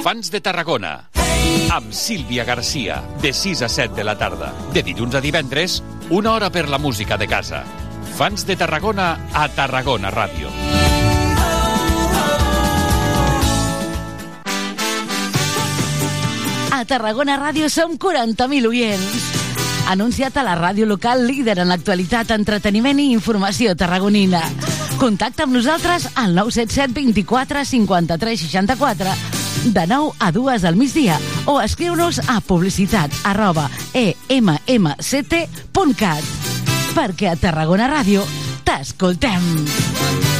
Fans de Tarragona amb Sílvia Garcia de 6 a 7 de la tarda de dilluns a divendres una hora per la música de casa Fans de Tarragona a Tarragona Ràdio A Tarragona Ràdio som 40.000 oients. Anunciat a la ràdio local líder en l'actualitat, entreteniment i informació tarragonina. Contacta amb nosaltres al 977 24 53 64 de 9 a 2 al migdia o escriu-nos a publicitat arroba emmct.cat perquè a Tarragona Ràdio t'escoltem.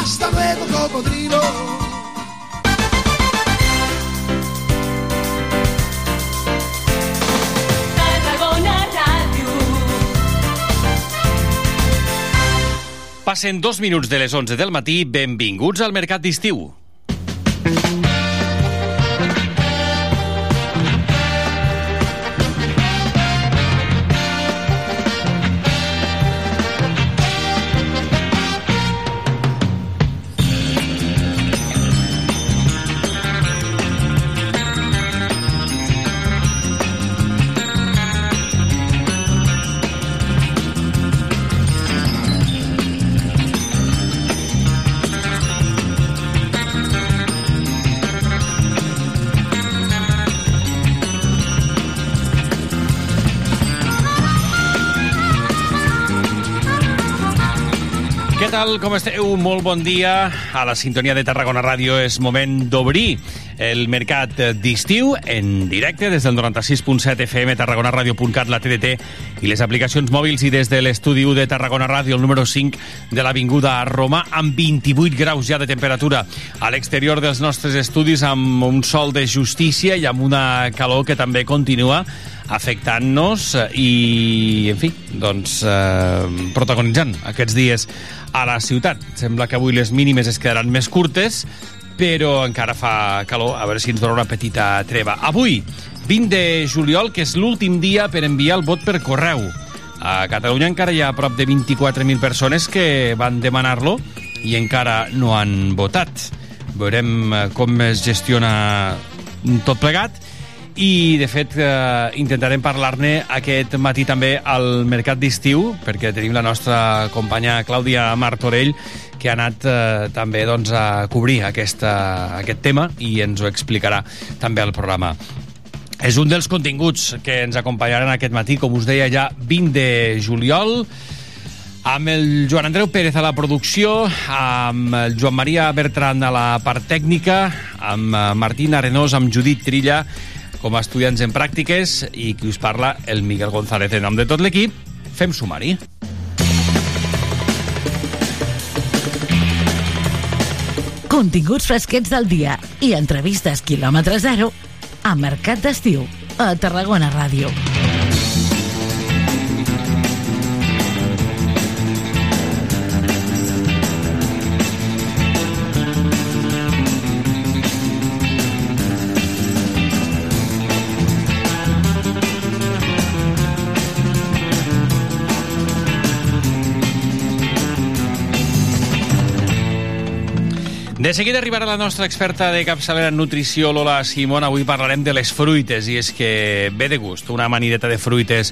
Hasta luego, cocodrilo. Passen dos minuts de les 11 del matí. Benvinguts al Mercat d'Estiu. Tal, com esteu? Molt bon dia. A la sintonia de Tarragona Ràdio és moment d'obrir el mercat d'estiu en directe des del 96.7 FM, tarragonaradio.cat, la TDT i les aplicacions mòbils i des de l'estudi 1 de Tarragona Ràdio, el número 5 de l'Avinguda Roma, amb 28 graus ja de temperatura a l'exterior dels nostres estudis, amb un sol de justícia i amb una calor que també continua afectant-nos i, en fi, doncs, eh, protagonitzant aquests dies a la ciutat. Sembla que avui les mínimes es quedaran més curtes, però encara fa calor, a veure si ens dona una petita treva. Avui, 20 de juliol, que és l'últim dia per enviar el vot per correu. A Catalunya encara hi ha prop de 24.000 persones que van demanar-lo i encara no han votat. Veurem eh, com es gestiona tot plegat i, de fet, eh, intentarem parlar-ne aquest matí també al Mercat d'Estiu, perquè tenim la nostra companya Clàudia Martorell, que ha anat eh, també doncs, a cobrir aquesta, aquest tema i ens ho explicarà també al programa. És un dels continguts que ens acompanyaran aquest matí, com us deia ja, 20 de juliol, amb el Joan Andreu Pérez a la producció, amb el Joan Maria Bertran a la part tècnica, amb eh, Martín Arenós, amb Judit Trilla, com a estudiants en pràctiques, i qui us parla, el Miguel González, en nom de tot l'equip. Fem sumari. Continguts fresquets del dia i entrevistes quilòmetre zero a Mercat d'Estiu a Tarragona Ràdio. De seguida arribarà la nostra experta de capçalera en nutrició, Lola Simón. Avui parlarem de les fruites, i és que ve de gust una amanideta de fruites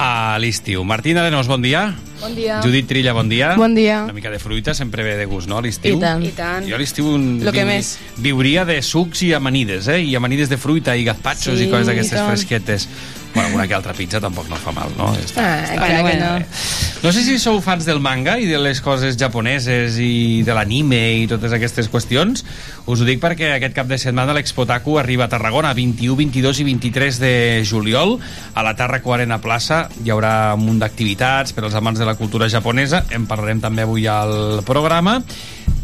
a l'estiu. Martina Arenós, bon dia. Bon dia. Judit Trilla, bon dia. Bon dia. Una mica de fruita sempre ve de gust, no, a l'estiu? I tant. I tant. Jo a l'estiu un- Lo que més. viuria de sucs i amanides, eh? I amanides de fruita i gazpachos Sí, i coses d'aquestes fresquetes. Bueno, una que altra pizza tampoc no fa mal, no? Està, Ah, està bé. que no. No sé si sou fans del manga i de les coses japoneses i de l'anime i totes aquestes qüestions. Us ho dic perquè aquest cap de setmana l'Expotaku arriba a Tarragona 21, 22 i 23 de juliol. A la Tarraco Arena Plaça hi haurà un munt d'activitats per als amants de la cultura japonesa. En parlarem també avui al programa.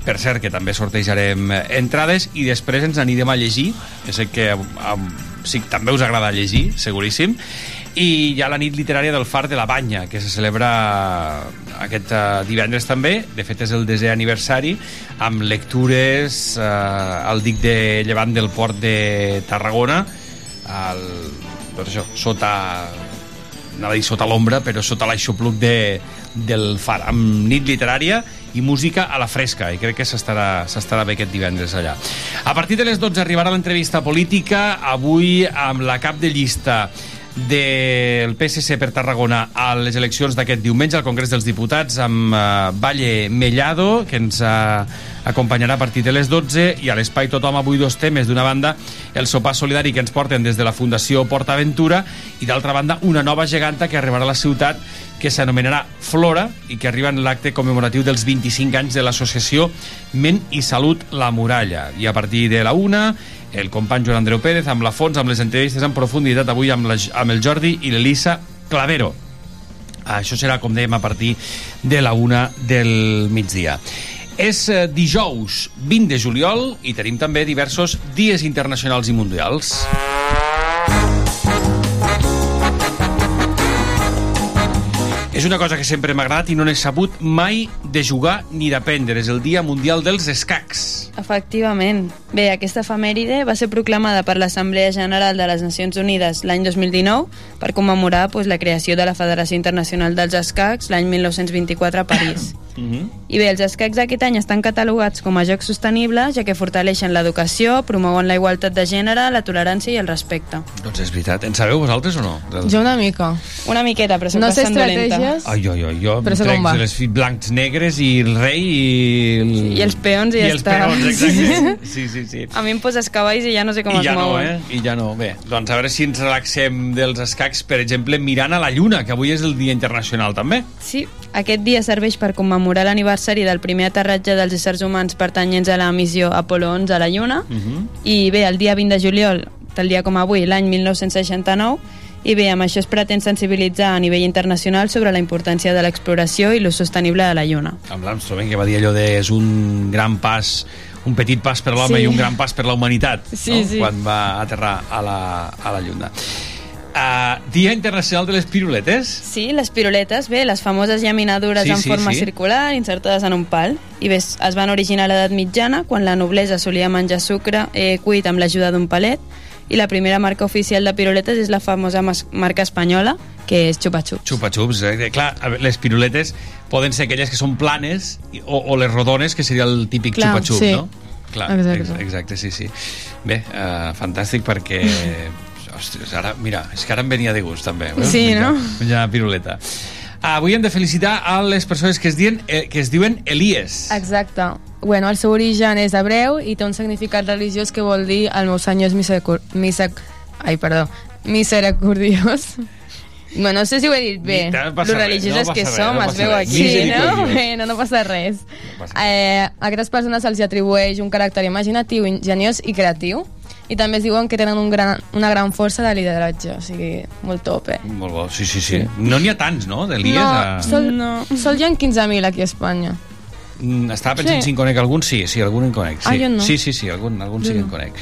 Per cert, que també sortejarem entrades i després ens anirem a llegir. Jo sé que um, sí, també us agrada llegir, seguríssim. I hi ha la nit literària del Far de la Banya, que se celebra aquest uh, divendres també. De fet, és el desè aniversari, amb lectures uh, al dic de llevant del port de Tarragona, al, doncs això, sota anava a dir sota l'ombra, però sota l'aixopluc de, del far, amb nit literària i música a la fresca, i crec que s'estarà bé aquest divendres allà. A partir de les 12 arribarà l'entrevista política, avui amb la cap de llista del PSC per Tarragona a les eleccions d'aquest diumenge al Congrés dels Diputats amb uh, Valle Mellado, que ens uh, acompanyarà a partir de les 12 i a l'Espai Tothom avui dos temes. D'una banda, el sopar solidari que ens porten des de la Fundació PortAventura i d'altra banda, una nova geganta que arribarà a la ciutat que s'anomenarà Flora i que arriba en l'acte commemoratiu dels 25 anys de l'associació Ment i Salut La Muralla. I a partir de la una, el company Joan Andreu Pérez amb la Fons, amb les entrevistes en profunditat avui amb, la, amb el Jordi i l'Elisa Clavero. Això serà, com dèiem, a partir de la una del migdia. És eh, dijous 20 de juliol i tenim també diversos dies internacionals i mundials. És una cosa que sempre m'ha agradat i no n'he sabut mai de jugar ni d'aprendre. És el Dia Mundial dels Escacs. Efectivament. Bé, aquesta efemèride va ser proclamada per l'Assemblea General de les Nacions Unides l'any 2019 per commemorar pues, la creació de la Federació Internacional dels Escacs l'any 1924 a París. Mm -hmm. I bé, els escacs d'aquest any estan catalogats com a jocs sostenibles, ja que fortaleixen l'educació, promouen la igualtat de gènere, la tolerància i el respecte. Doncs és veritat. En sabeu vosaltres o no? Del... Jo una mica. Una miqueta, però soc No sé bastant dolenta. Estratègies. Ai, ai, ai, jo Però trec les blancs negres i el rei i... El... I els peons i I ja els està. peons, exacte. Sí, sí, sí. A mi em poses cavalls i ja no sé com I es ja no, mouen. eh? I ja no. Bé, doncs a veure si ens relaxem dels escacs, per exemple, mirant a la Lluna, que avui és el Dia Internacional, també. Sí, aquest dia serveix per commemorar l'aniversari del primer aterratge dels éssers humans pertanyents a la missió Apolo 11 a la Lluna. Uh -huh. I bé, el dia 20 de juliol, tal dia com avui, l'any 1969, i bé, amb això es pretén sensibilitzar a nivell internacional sobre la importància de l'exploració i l'ús sostenible de la Lluna. Amb l'Armstrong, que va dir allò de és un gran pas un petit pas per l'home Sí. i un gran pas per la humanitat Sí, no? sí. quan va aterrar a la, a la Lluna uh, Dia Internacional de les Piruletes Sí, les piruletes, bé, les famoses llaminadures Sí, en sí, forma sí. circular insertades en un pal. I bé, es van originar a l'edat mitjana, quan la noblesa solia menjar sucre eh, cuit amb l'ajuda d'un palet, i la primera marca oficial de piruletes és la famosa marca espanyola, que és Chupa Chups. Xupa-xups, eh? clar, les piruletes poden ser aquelles que són planes o, o les rodones, que seria el típic Clar, xupa-xup, sí. no? Clar, Exacte. ex- exacte, sí, sí. Bé, uh, fantàstic perquè... Ostres, ara, mira, és que ara em venia de gust, també. veus? Sí, menjar, no? Menjar piruleta. Avui hem de felicitar a les persones que es diuen, eh, que es diuen Elies. Exacte. Bueno, el seu origen és hebreu i té un significat religiós que vol dir el meu senyor és miseric... miseric... Ai, perdó. Misericordiós. Bueno, no sé si ho he dit bé. Lo res, religioses no que passa som, res, no es veu res. aquí, no? Bueno, no passa res. No passa Eh, a aquestes persones se'ls atribueix un caràcter imaginatiu, ingeniós i creatiu i també es diuen que tenen un gran, una gran força de lideratge, o sigui, molt top, eh? Molt bo, sí, sí, sí. No n'hi ha tants, no, d'Elies? no, a... sol, No. sol hi ha 15.000 aquí a Espanya. Mm, Estava pensant Sí. si en conec algun, sí, sí, algun en conec. Sí, Ah, jo no. sí, sí, sí algun, algun sí Jo que en no. conec.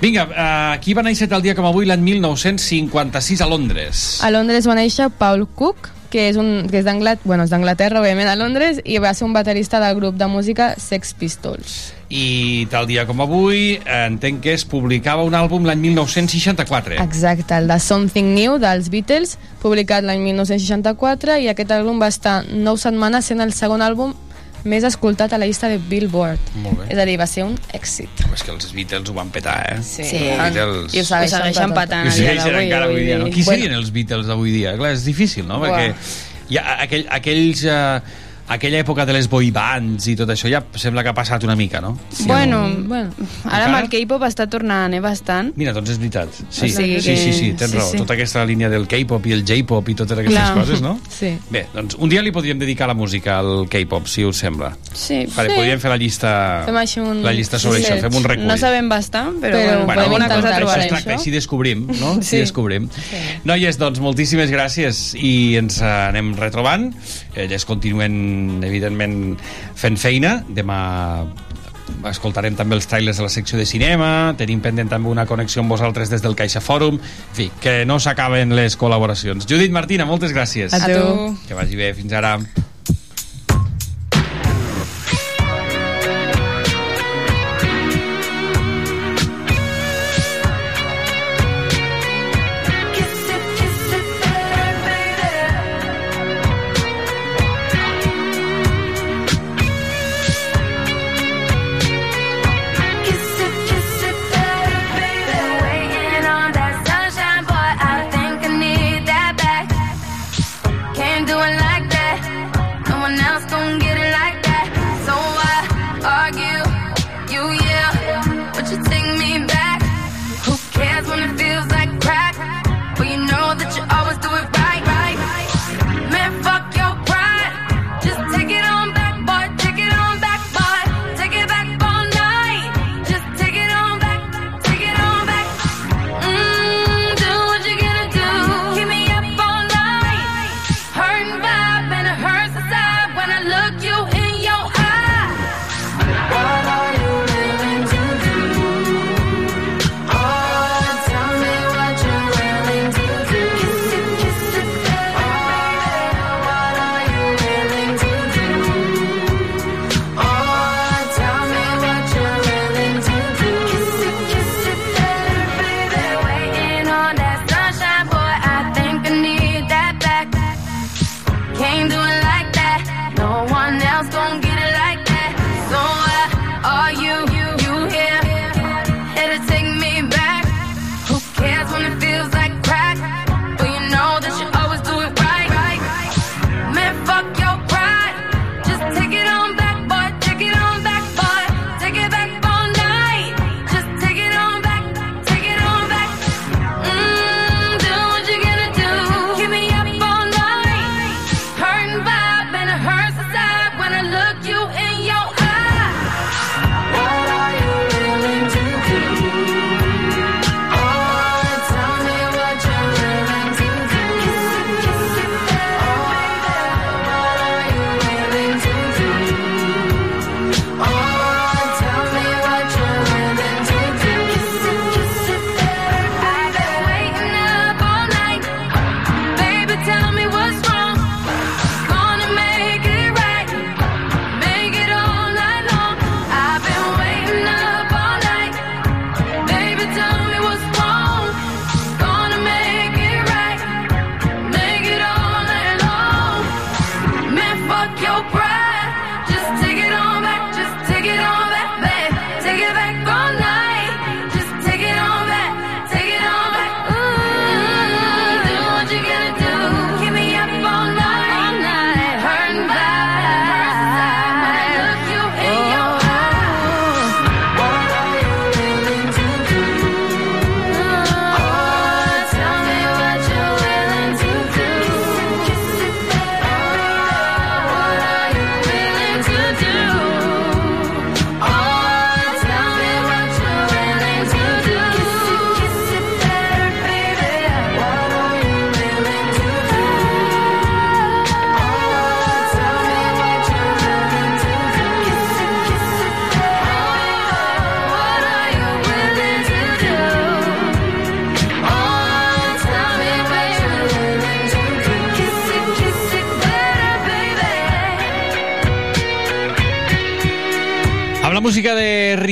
Vinga, uh, aquí va néixer tal dia com avui l'any 1956 a Londres. A Londres va néixer Paul Cook, que és, un, que és d'Anglaterra, bueno, és d'Anglaterra, òbviament, a Londres, i va ser un baterista del grup de música Sex Pistols. I tal dia com avui, entenc que es publicava un àlbum l'any 1964. Exacte, el de Something New dels Beatles, publicat l'any 1964, i aquest àlbum va estar nou setmanes sent el segon àlbum més escoltat a la llista de Billboard. És a dir, va ser un èxit. Home, és que els Beatles ho van petar, eh? Sí. sí. Beatles... I ho segueixen, ho segueixen petant. Ho segueixen avui, encara avui, avui dia, no? Qui bueno. serien els Beatles d'avui dia? Clar, és difícil, no? Uah. Perquè hi ha aquell, aquells... Eh, aquella època de les boy bands i tot això ja sembla que ha passat una mica, no? Si bueno, no? bueno, ara amb el K-pop està tornant eh, bastant. Mira, doncs és veritat. Sí, o sigui sí, que... sí, sí, tens sí, raó. Sí. Tota aquesta línia del K-pop i el J-pop i totes aquestes Clar. coses, no? Sí. Bé, doncs un dia li podríem dedicar la música al K-pop, si us sembla. Sí, vale, sí. Podríem fer la llista, fem un... la llista sobre sí, això, fem un recull. No sabem bastant, però, però bueno, podem alguna cosa Es Tracta, així descobrim, no? Sí. Així descobrim. Sí. Noies, doncs moltíssimes gràcies i ens anem retrobant. Eh, Elles continuen, evidentment, fent feina. Demà escoltarem també els trailers de la secció de cinema, tenim pendent també una connexió amb vosaltres des del Caixa Fòrum, en fi, que no s'acaben les col·laboracions. Judit Martina, moltes gràcies. A tu. Que vagi bé, fins ara.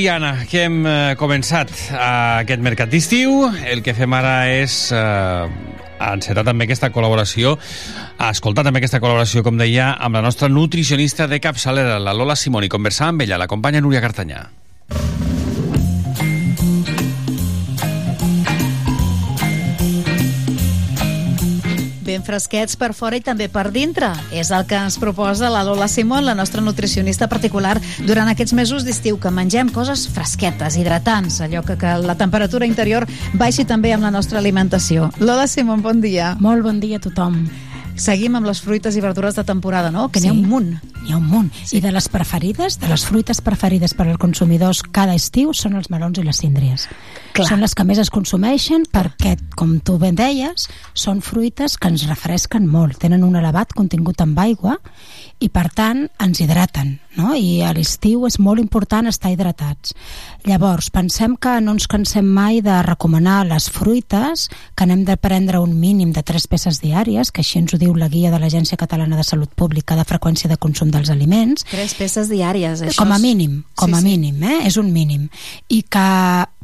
Biana, que hem eh, començat aquest mercat d'estiu. El que fem ara és eh, encetar també aquesta col·laboració, escoltar també aquesta col·laboració, com deia, amb la nostra nutricionista de capçalera, la Lola Simoni. Conversar amb ella, la companya Núria Cartanyà. Fresquets per fora i també per dintre. És el que ens proposa la Lola Simón, la nostra nutricionista particular, durant aquests mesos d'estiu, que mengem coses fresquetes, hidratants, allò que, que la temperatura interior baixi també amb la nostra alimentació. Lola Simón, bon dia. Molt bon dia a tothom. Seguim amb les fruites i verdures de temporada, no? Que n'hi ha un munt. N'hi ha un munt. Sí. I de les preferides, de les fruites preferides per als consumidors cada estiu són els melons i les síndries. Clar. Són les que més es consumeixen perquè, com tu ben deies, són fruites que ens refresquen molt, tenen un elevat contingut amb aigua i, per tant, ens hidraten. No? I a l'estiu és molt important estar hidratats. Llavors, pensem que no ens cansem mai de recomanar les fruites, que anem de prendre un mínim de 3 peces diàries, que així ens ho diu la guia de l'Agència Catalana de Salut Pública de freqüència de consum dels aliments. Tres peces diàries. Això Com a mínim, com Sí, a mínim, eh? és un mínim. I que,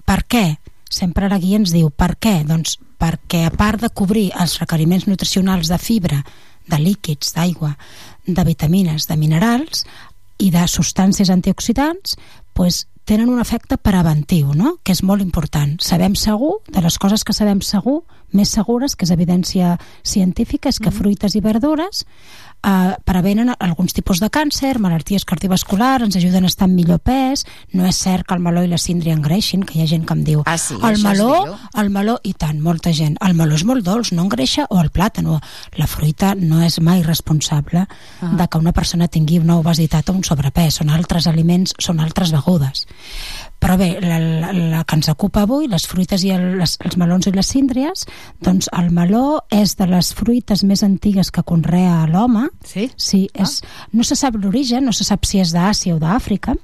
per què? Sempre la guia ens diu, per què? Doncs perquè a part de cobrir els requeriments nutricionals de fibra, de líquids, d'aigua, de vitamines, de minerals i de substàncies antioxidants, doncs tenen un efecte preventiu, no? que és molt important. Sabem segur, de les coses que sabem segur, més segures, que és evidència científica, és que fruites i verdures eh, prevenen alguns tipus de càncer, malalties cardiovasculars, ens ajuden a estar en millor pes. No és cert que el meló i la síndria engreixin, que hi ha gent que em diu Ah, sí, el meló, el meló, i tant, molta gent. El meló és molt dolç, no engreixa, o el plàtan, o la fruita no és mai responsable Ah. de que una persona tingui una obesitat o un sobrepès. Són altres aliments, són altres begudes. Però bé, la, la, la que ens ocupa avui, les fruites i el, les, els melons i les síndries, doncs el meló és de les fruites més antigues que conrea l'home. Sí? Sí, és, no se sap l'origen, no se sap si és d'Àsia o d'Àfrica,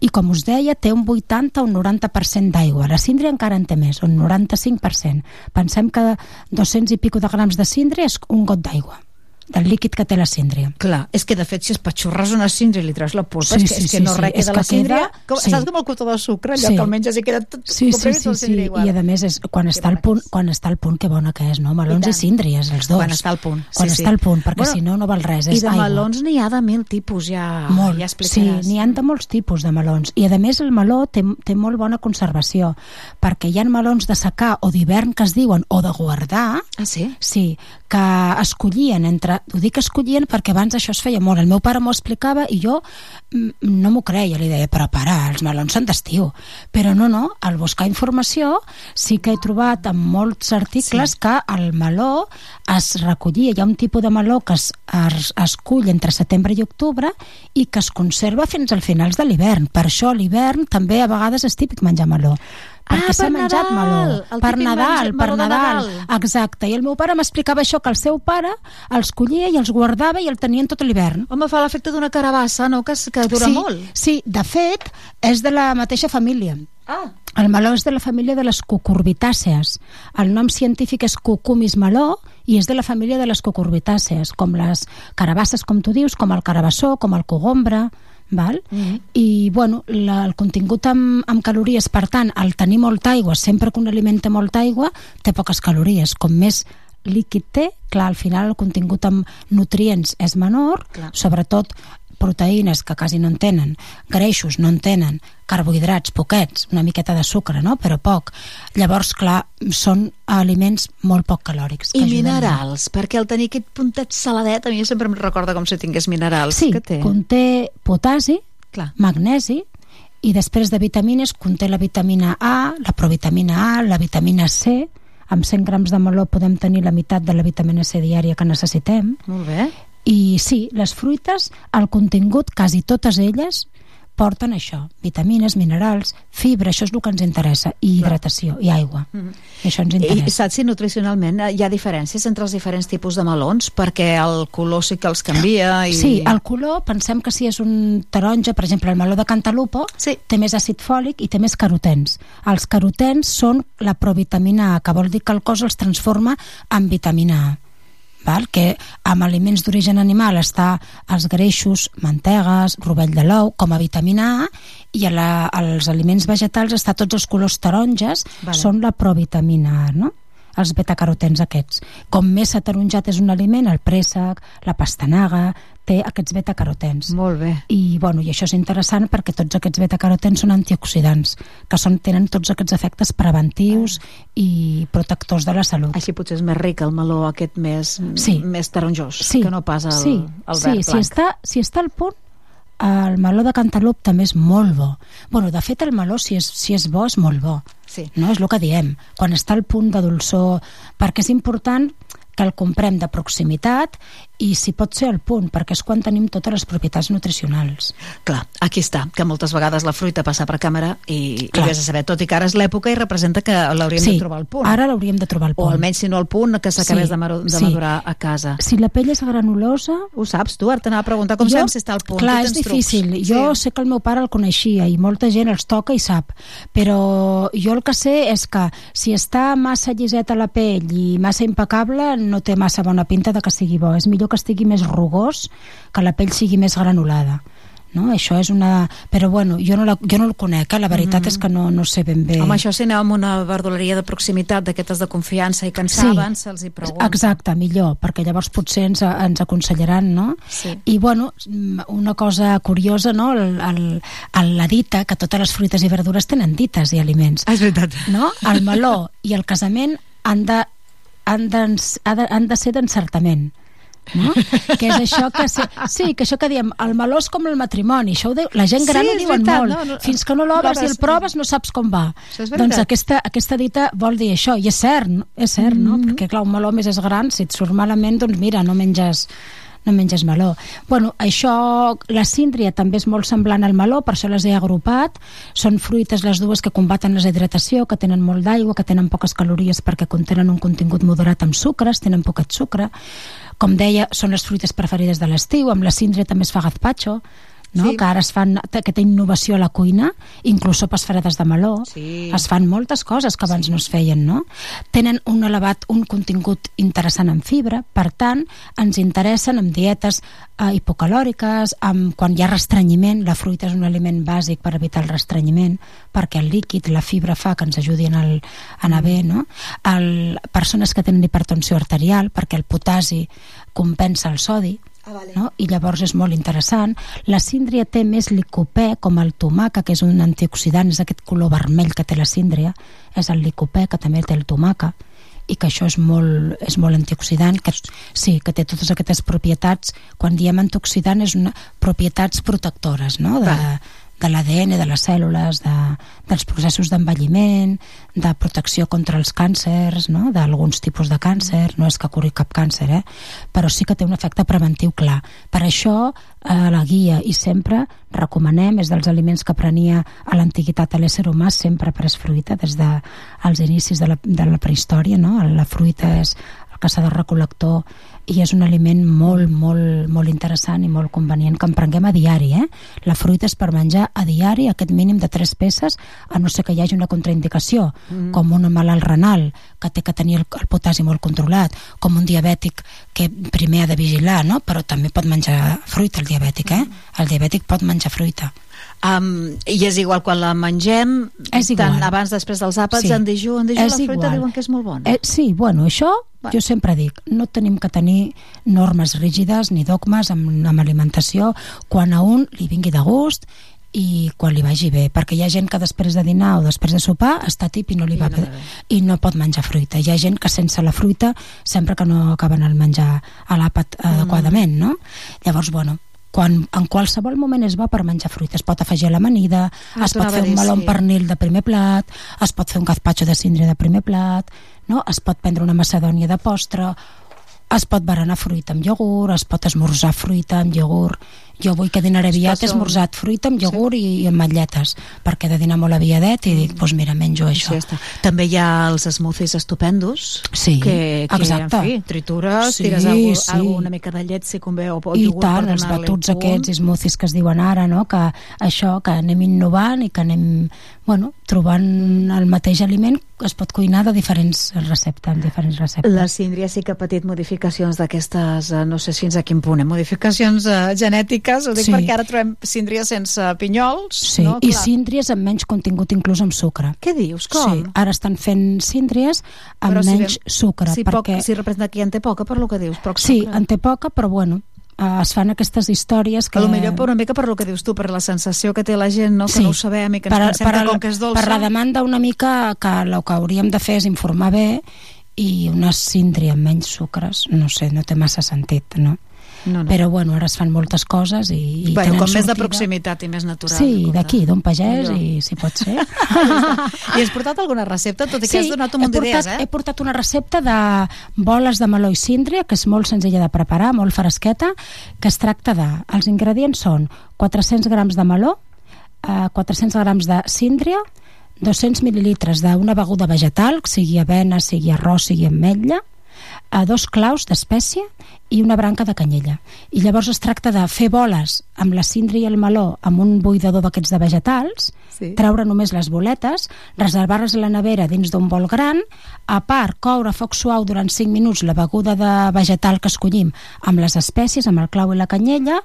i com us deia, té un 80 o un 90% d'aigua. La síndria encara en té més, un 95%. Pensem que 200 i pico de grams de síndria és un got d'aigua del líquid que té la síndria. Clar, és que de fet si es patxorres una síndria i li treus la polpa, Sí, és que, sí, és que sí, no sí, res és queda que la síndria, queda- com, sí. saps com el cotó de sucre, allò Sí. que el menges i queda tot, Sí, sí, sí, sí, síndria i igual. a més és quan està al punt, quan està al punt que bona que és, no? Melons I i, síndries, els dos. Quan està al punt, Quan sí, sí. està al punt, perquè Bueno, si no, no val res, I és de aigua. melons n'hi ha de mil tipus, ja, Molt, ja sí, explicaràs. n'hi ha de molts tipus de melons i a més el meló té, té molt bona conservació perquè hi ha melons de secar o d'hivern que es diuen o de guardar Ah, sí? Sí, que es collien entre... Ho dic escollien perquè abans això es feia molt. El meu pare m'ho explicava i jo mm, no m'ho creia. Li deia, però pare, els melons són d'estiu. Però no, no, al buscar informació sí que he trobat en molts articles sí. que el meló es recollia. Hi ha un tipus de meló que es, es, es cull entre setembre i octubre i que es conserva fins al finals de l'hivern. Per això l'hivern també a vegades és típic menjar meló. Perquè Ah, s'ha menjat Nadal, meló. el Per Nadal, per Nadal. Nadal. Exacte, i el meu pare m'explicava això, que el seu pare els collia i els guardava i el tenien tot l'hivern. Home, fa l'efecte d'una carabassa, no?, que, que dura sí, molt. Sí, de fet, és de la mateixa família. Ah, El meló és de la família de les cucurbitàcees. El nom científic és Cucumis meló i és de la família de les cucurbitàcees, com les carabasses, com tu dius, com el carabassó, com el cogombre, val? Mm -hmm. i bueno, la, el contingut amb, amb calories per tant, al tenir molta aigua sempre que un aliment té molta aigua té poques calories, com més líquid té, clar, al final el contingut amb nutrients és menor Clar. sobretot proteïnes que quasi no en tenen, greixos no en tenen, carbohidrats poquets, una miqueta de sucre, no? però poc. Llavors, clar, són aliments molt poc calòrics. que I molt. minerals, perquè al tenir aquest puntet saladet, a mi sempre em recorda com si tingués minerals. Sí, que té? conté potasi, Clar. magnesi, i després de vitamines conté la vitamina A, la provitamina A, la vitamina C, amb 100 grams de meló podem tenir la meitat de la vitamina C diària que necessitem, Molt bé. I sí, les fruites, el contingut, quasi totes elles, porten això, vitamines, minerals, fibra, això és el que ens interessa, i hidratació, i aigua. Mm -hmm. I això ens I interessa. saps si nutricionalment eh, hi ha diferències entre els diferents tipus de melons? Perquè el color sí que els canvia i... Sí, el color, pensem que si és un taronja, per exemple, el meló de Cantalupo, Sí. té més àcid fòlic i té més carotens. Els carotens són la provitamina A, que vol dir que el cos els transforma en vitamina A val? que amb aliments d'origen animal està els greixos, mantegues, rovell de l'ou, com a vitamina A, i a la, als aliments vegetals està tots els colors taronges, Vale. són la provitamina A, no? els betacarotens aquests. Com més ataronjat és un aliment, el préssec, la pastanaga, té aquests betacarotens. Molt bé. I, bueno, I això és interessant perquè tots aquests betacarotens són antioxidants, que són, tenen tots aquests efectes preventius i protectors de la salut. Així potser és més ric el meló aquest més, Sí. més taronjós, Sí, que no pas el, sí, el sí, verd si blanc. està, si està al punt, el meló de Cantalup també és molt bo. bueno, de fet, el meló, si és, si és bo, és molt bo. Sí. No? És el que diem. Quan està al punt de dolçor... Perquè és important que el comprem de proximitat i si pot ser al punt, perquè és quan tenim totes les propietats nutricionals. Clar, aquí està, que moltes vegades la fruita passa per càmera i, i vés a saber, tot i que ara és l'època i representa que l'hauríem sí, de trobar al punt. ara l'hauríem de trobar al punt. O almenys, si no al punt, que s'acabés Sí, de, de sí. madurar a casa. Si la pell és granulosa... Ho saps, tu? Ara t'anava a preguntar com sabem si està al punt. Clar, és difícil. trucs. Jo sé que el meu pare el coneixia i molta gent els toca i sap. Però jo el que sé és que si està massa lliseta la pell i massa impecable, no té massa bona pinta de que sigui bo. És millor que estigui més rugós, que la pell sigui més granulada. No? Això és una... Però bueno, jo no, la, jo no el conec, eh? la veritat Mhm. és que no, no sé ben bé. Home, això si aneu a una verdoleria de proximitat d'aquestes de confiança i que en saben, se'ls hi pregunta. Exacte, millor, perquè llavors potser ens, ens aconsellaran, no? Sí. I, bueno, mm, una cosa curiosa, no?, el, el, el, la dita, que totes les fruites i verdures tenen dites i aliments. Ah, és veritat. No? El meló i el casament han de, han de, han de, han de ser d'encertament no? que és això que se, sí, que això que diem, el meló és com el matrimoni això ho diu, la gent gran Sí, ho diuen veritat, molt no, no, fins que no l'obres i el proves no saps com va doncs aquesta, aquesta dita vol dir això i és cert, no? és cert no? Mm-hmm. perquè clar, un meló més és gran si et surt malament, doncs mira, no menges no menges meló. Bueno, això, la síndria també és molt semblant al meló, per això les he agrupat. Són fruites les dues que combaten la deshidratació, que tenen molt d'aigua, que tenen poques calories perquè contenen un contingut moderat amb sucres, tenen poquet sucre. Com deia, són les fruites preferides de l'estiu. Amb la síndria també es fa gazpacho, no? Sí. que ara es fan aquesta innovació a la cuina, inclús sopes fredes de meló. Sí. Es fan moltes coses que abans no es feien, no? Tenen un elevat, un contingut interessant en fibra, per tant, ens interessen amb dietes eh, hipocalòriques, amb, quan hi ha restrenyiment, la fruita és un aliment bàsic per evitar el restrenyiment, perquè el líquid, la fibra fa que ens ajudi en el, a anar bé, no? El, persones que tenen hipertensió arterial, perquè el potasi compensa el sodi, Ah, vale. no? i llavors és molt interessant. La síndria té més licopè, com el tomaca, que és un antioxidant, és aquest color vermell que té la síndria, és el licopè, que també té el tomaca, i que això és molt, és molt antioxidant, que, sí, que té totes aquestes propietats, quan diem antioxidant és una, propietats protectores, no?, de, Val. De l'ADN, de les cèl·lules, de, dels processos d'envelliment, de protecció contra els càncers, no? d'alguns tipus de càncer, no és que curi cap càncer, eh? però sí que té un efecte preventiu clar. Per això, a la guia i sempre recomanem, és dels aliments que prenia a l'antiguitat a l'ésser humà, sempre pres fruita des dels de, inicis de la, de la prehistòria, no? la fruita és caçador-recol·lector i és un aliment molt, molt, molt interessant i molt convenient que en prenguem a diari. Eh? La fruita és per menjar a diari aquest mínim de tres peces, a no ser que hi hagi una contraindicació, mm. com un malalt renal que té que tenir el, el potasi molt controlat, com un diabètic que primer ha de vigilar, no? però també pot menjar fruita el diabètic. Eh? El diabètic pot menjar fruita. Um, I és igual quan la mengem, És igual. tant abans, després dels àpats, Sí. en dejú, en dejú, És la fruita igual. diuen que és molt bona. Eh, sí, bueno, això Bueno. jo sempre dic, no tenim que tenir normes rígides ni dogmes amb, amb alimentació quan a un li vingui de gust i quan li vagi bé, perquè hi ha gent que després de dinar o després de sopar està tip i no li I va no bé bé. i no pot menjar fruita. Hi ha gent que sense la fruita sempre que no acaben el menjar a l'àpat Mm. adequadament, no? Llavors, bueno, quan, en qualsevol moment és bo per menjar fruita. Es pot afegir a l'amanida, Ah, es pot fer un meló sí. amb pernil de primer plat, es pot fer un gazpacho de síndria de primer plat, no? es pot prendre una macedònia de postre, es pot berenar fruita amb iogurt, es pot esmorzar fruita amb iogurt. Jo vull que dinar aviat som- esmorzat fruita amb iogurt sí. i, i amb ametlletes, perquè he de dinar molt aviadet i dic, doncs mira, menjo això. Sí, està. També hi ha els smoothies estupendos Sí, que, que exacte. en fi, tritures, Sí, tires algú, sí. algú, una mica de llet si convé o, o I iogurt tant, els batuts aquests smoothies que es diuen ara, no? que això, que anem innovant i que anem bueno, trobant el mateix aliment es pot cuinar de diferents receptes, amb diferents receptes. La síndria sí que ha patit modificacions d'aquestes, eh, no sé fins a quin punt, eh? modificacions eh, genètiques miques, ho dic Sí. perquè ara trobem síndries sense pinyols, Sí, no? i síndries amb menys contingut inclús amb sucre. Què dius? Com? Sí, ara estan fent síndries amb Però si menys ve- sucre. Si, perquè... poc, si representa que en té poca, per lo que dius, poc Sí, sucre. en té poca, però bueno, eh, es fan aquestes històries que... A lo millor per una mica per lo que dius tu, per la sensació que té la gent, no? que no ho sabem i que ens pensem que el- com que és dolça... Per la demanda una mica que el que hauríem de fer és informar bé i una síndria amb menys sucres, no sé, no té massa sentit, no? No, no. Però bueno, ara es fan moltes coses i, i bueno, com més de sortida. proximitat i més natural. Sí, d'aquí, d'un pagès, Millor. i si pot ser. I has portat alguna recepta, tot i que has donat un munt d'idees, eh? he portat una recepta de boles de meló i síndria, que és molt senzilla de preparar, molt fresqueta, que es tracta de... Els ingredients són 400 grams de meló, eh, 400 grams de síndria, 200 mil·lilitres d'una beguda vegetal, sigui avena, sigui arròs, sigui ametlla, a dos claus d'espècia i una branca de canyella. I llavors es tracta de fer boles amb la síndria i el meló amb un buidador d'aquests de vegetals, Sí. treure només les boletes, reservar-les a la nevera dins d'un bol gran, a part coure a foc suau durant 5 minuts la beguda de vegetal que escollim amb les espècies, amb el clau i la canyella,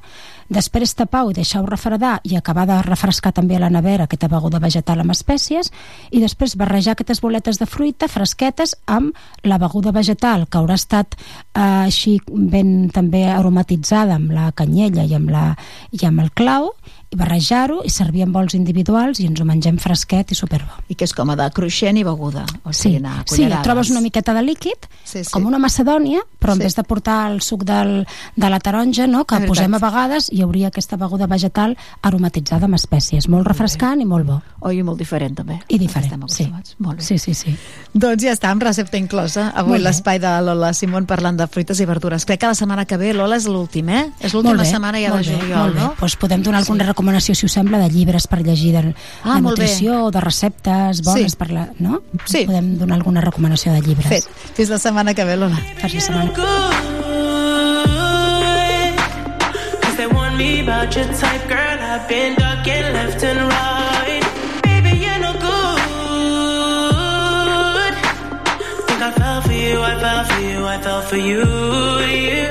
després tapar-ho i deixar-ho refredar i acabar de refrescar també a la nevera aquesta beguda vegetal amb espècies i després barrejar aquestes boletes de fruita fresquetes amb la beguda vegetal que haurà estat eh, així ben també aromatitzada amb la canyella i amb, la, i amb el clau i barrejar-ho i servir en bols individuals i ens ho mengem fresquet i superbo. I que és com a de cruixent i beguda. O Sí, sigui, anar a sí, trobes una miqueta de líquid, Sí, sí. com una macedònia, però en Sí. vez de portar el suc del, de la taronja, no, que posem a vegades, hi hauria aquesta beguda vegetal aromatitzada amb espècies. Molt refrescant i molt bo. Oi, i molt diferent, també. I diferent, sí. Molt bé. Sí, sí, sí. Doncs ja està, amb recepta inclosa. Avui Molt l'espai de Lola Simón parlant de fruites i verdures. Crec que la setmana que ve, Lola, és l'últim, eh? És l'última Molt setmana ja de molt juliol, molt no? Doncs podem donar alguna recomanació, si us sembla, de llibres per llegir de, Ah, de nutrició, de receptes bones Sí. per la... No? Sí. Podem donar alguna recomanació de llibres. Fet. Fins la setmana que ve, Lola. Fins la setmana. Cause they want me about your type, girl. I've been ducking left and right. Baby, you're no good. Think I fell for you, I fell for you, I fell for you. You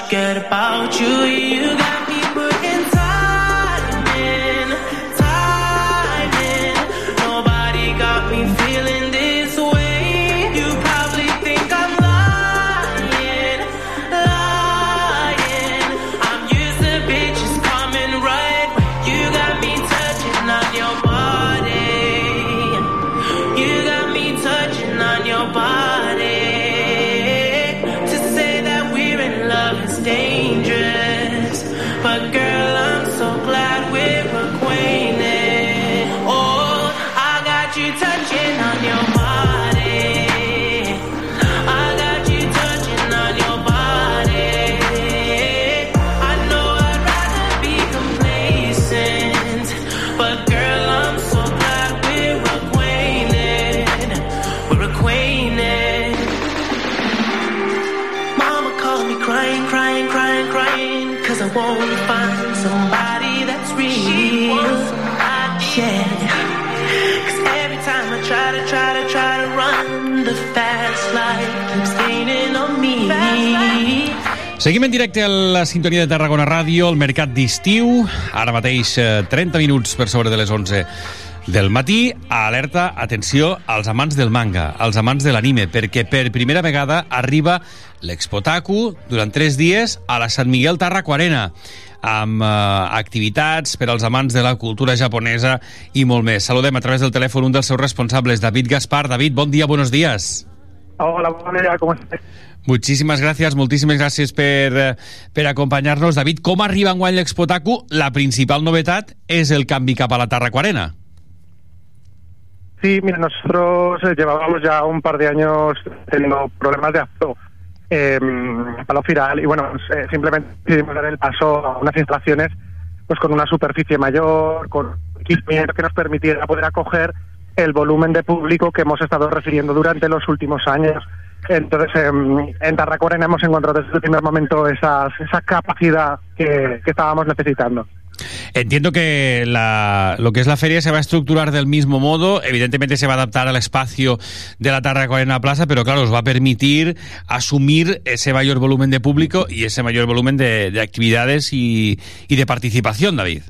about you, get about you. You got me Seguim en directe a la sintonia de Tarragona Ràdio, el mercat d'estiu. Ara mateix eh, 30 minuts per sobre de les 11 del matí, alerta, atenció, als amants del manga, als amants de l'anime, perquè per primera vegada arriba l'Expotaku durant tres dies a la Sant Miguel Tarraco-Arena amb eh, activitats per als amants de la cultura japonesa i molt més. Saludem a través del telèfon un dels seus responsables, David Gaspar. David, bon dia, buenos días. Hola, dia, com estàs? Muchísimas gracias, moltíssimes gràcies per, eh, per acompanyar-nos. David, com arriba enguany l'Expotaku? La principal novetat és el canvi cap a la Tarraco-Arena. Sí, mira, nosotros eh, llevábamos ya un par de años teniendo problemas de aforo eh, a lo final y bueno, pues, eh, simplemente decidimos dar el paso a unas instalaciones pues con una superficie mayor, con equipamiento que nos permitiera poder acoger el volumen de público que hemos estado refiriendo durante los últimos años. Entonces, em, en Tarracorena hemos encontrado desde el primer momento esas- esa capacidad que, estábamos necesitando. Entiendo que la- lo que es la feria se va a estructurar del mismo modo, evidentemente se va a adaptar al espacio de la Tarracoena Plaza, pero claro, os va a permitir asumir ese mayor volumen de público y ese mayor volumen de, de actividades y, y de participación, David.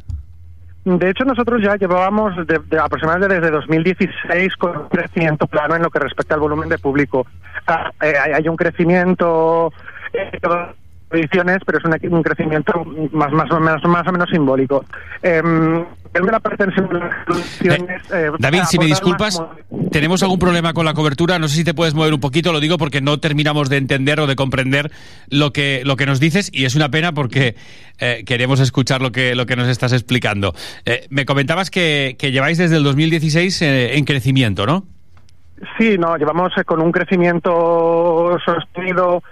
De hecho, nosotros ya llevábamos de- de aproximadamente desde 2016 con un crecimiento plano en lo que respecta al volumen de público. Ah, eh, hay, un crecimiento eh, ediciones, pero es un, un crecimiento más, más, o menos, más o menos simbólico. Eh, la las ediciones, eh, David, si me disculpas, más tenemos algún problema con la cobertura. No sé si te puedes mover un poquito, lo digo porque no terminamos de entender o de comprender lo que, lo que nos dices y es una pena porque eh, queremos escuchar lo que, lo que nos estás explicando. Eh, me comentabas que, que lleváis desde el 2016 eh, en crecimiento, ¿no? Sí, no, llevamos eh, con un crecimiento sostenido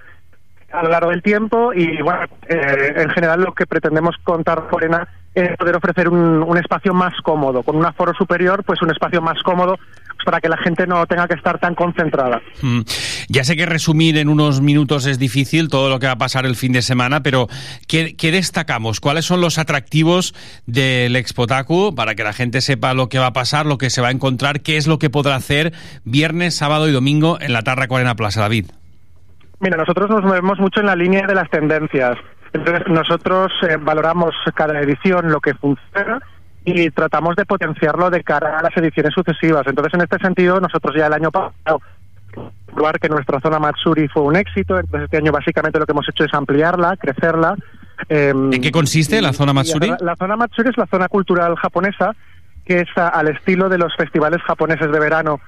a lo largo del tiempo y bueno, eh, en general lo que pretendemos contar Forena es poder ofrecer un, espacio más cómodo, con un aforo superior, pues un espacio más cómodo para que la gente no tenga que estar tan concentrada. Mm. Ya sé que resumir en unos minutos es difícil todo lo que va a pasar el fin de semana, pero ¿qué, destacamos? ¿Cuáles son los atractivos del Expotaku para que la gente sepa lo que va a pasar, lo que se va a encontrar, qué es lo que podrá hacer viernes, sábado y domingo en la Tarra Arena Plaza, David? Mira, nosotros nos movemos mucho en la línea de las tendencias. Entonces, nosotros eh, valoramos cada edición lo que funciona y tratamos de potenciarlo de cara a las ediciones sucesivas. Entonces, en este sentido, nosotros ya el año pasado probar que nuestra zona Matsuri fue un éxito. Entonces, este año básicamente lo que hemos hecho es ampliarla, crecerla. ¿En qué consiste la zona Matsuri? La, la zona Matsuri es la zona cultural japonesa que es a- al estilo de los festivales japoneses de verano.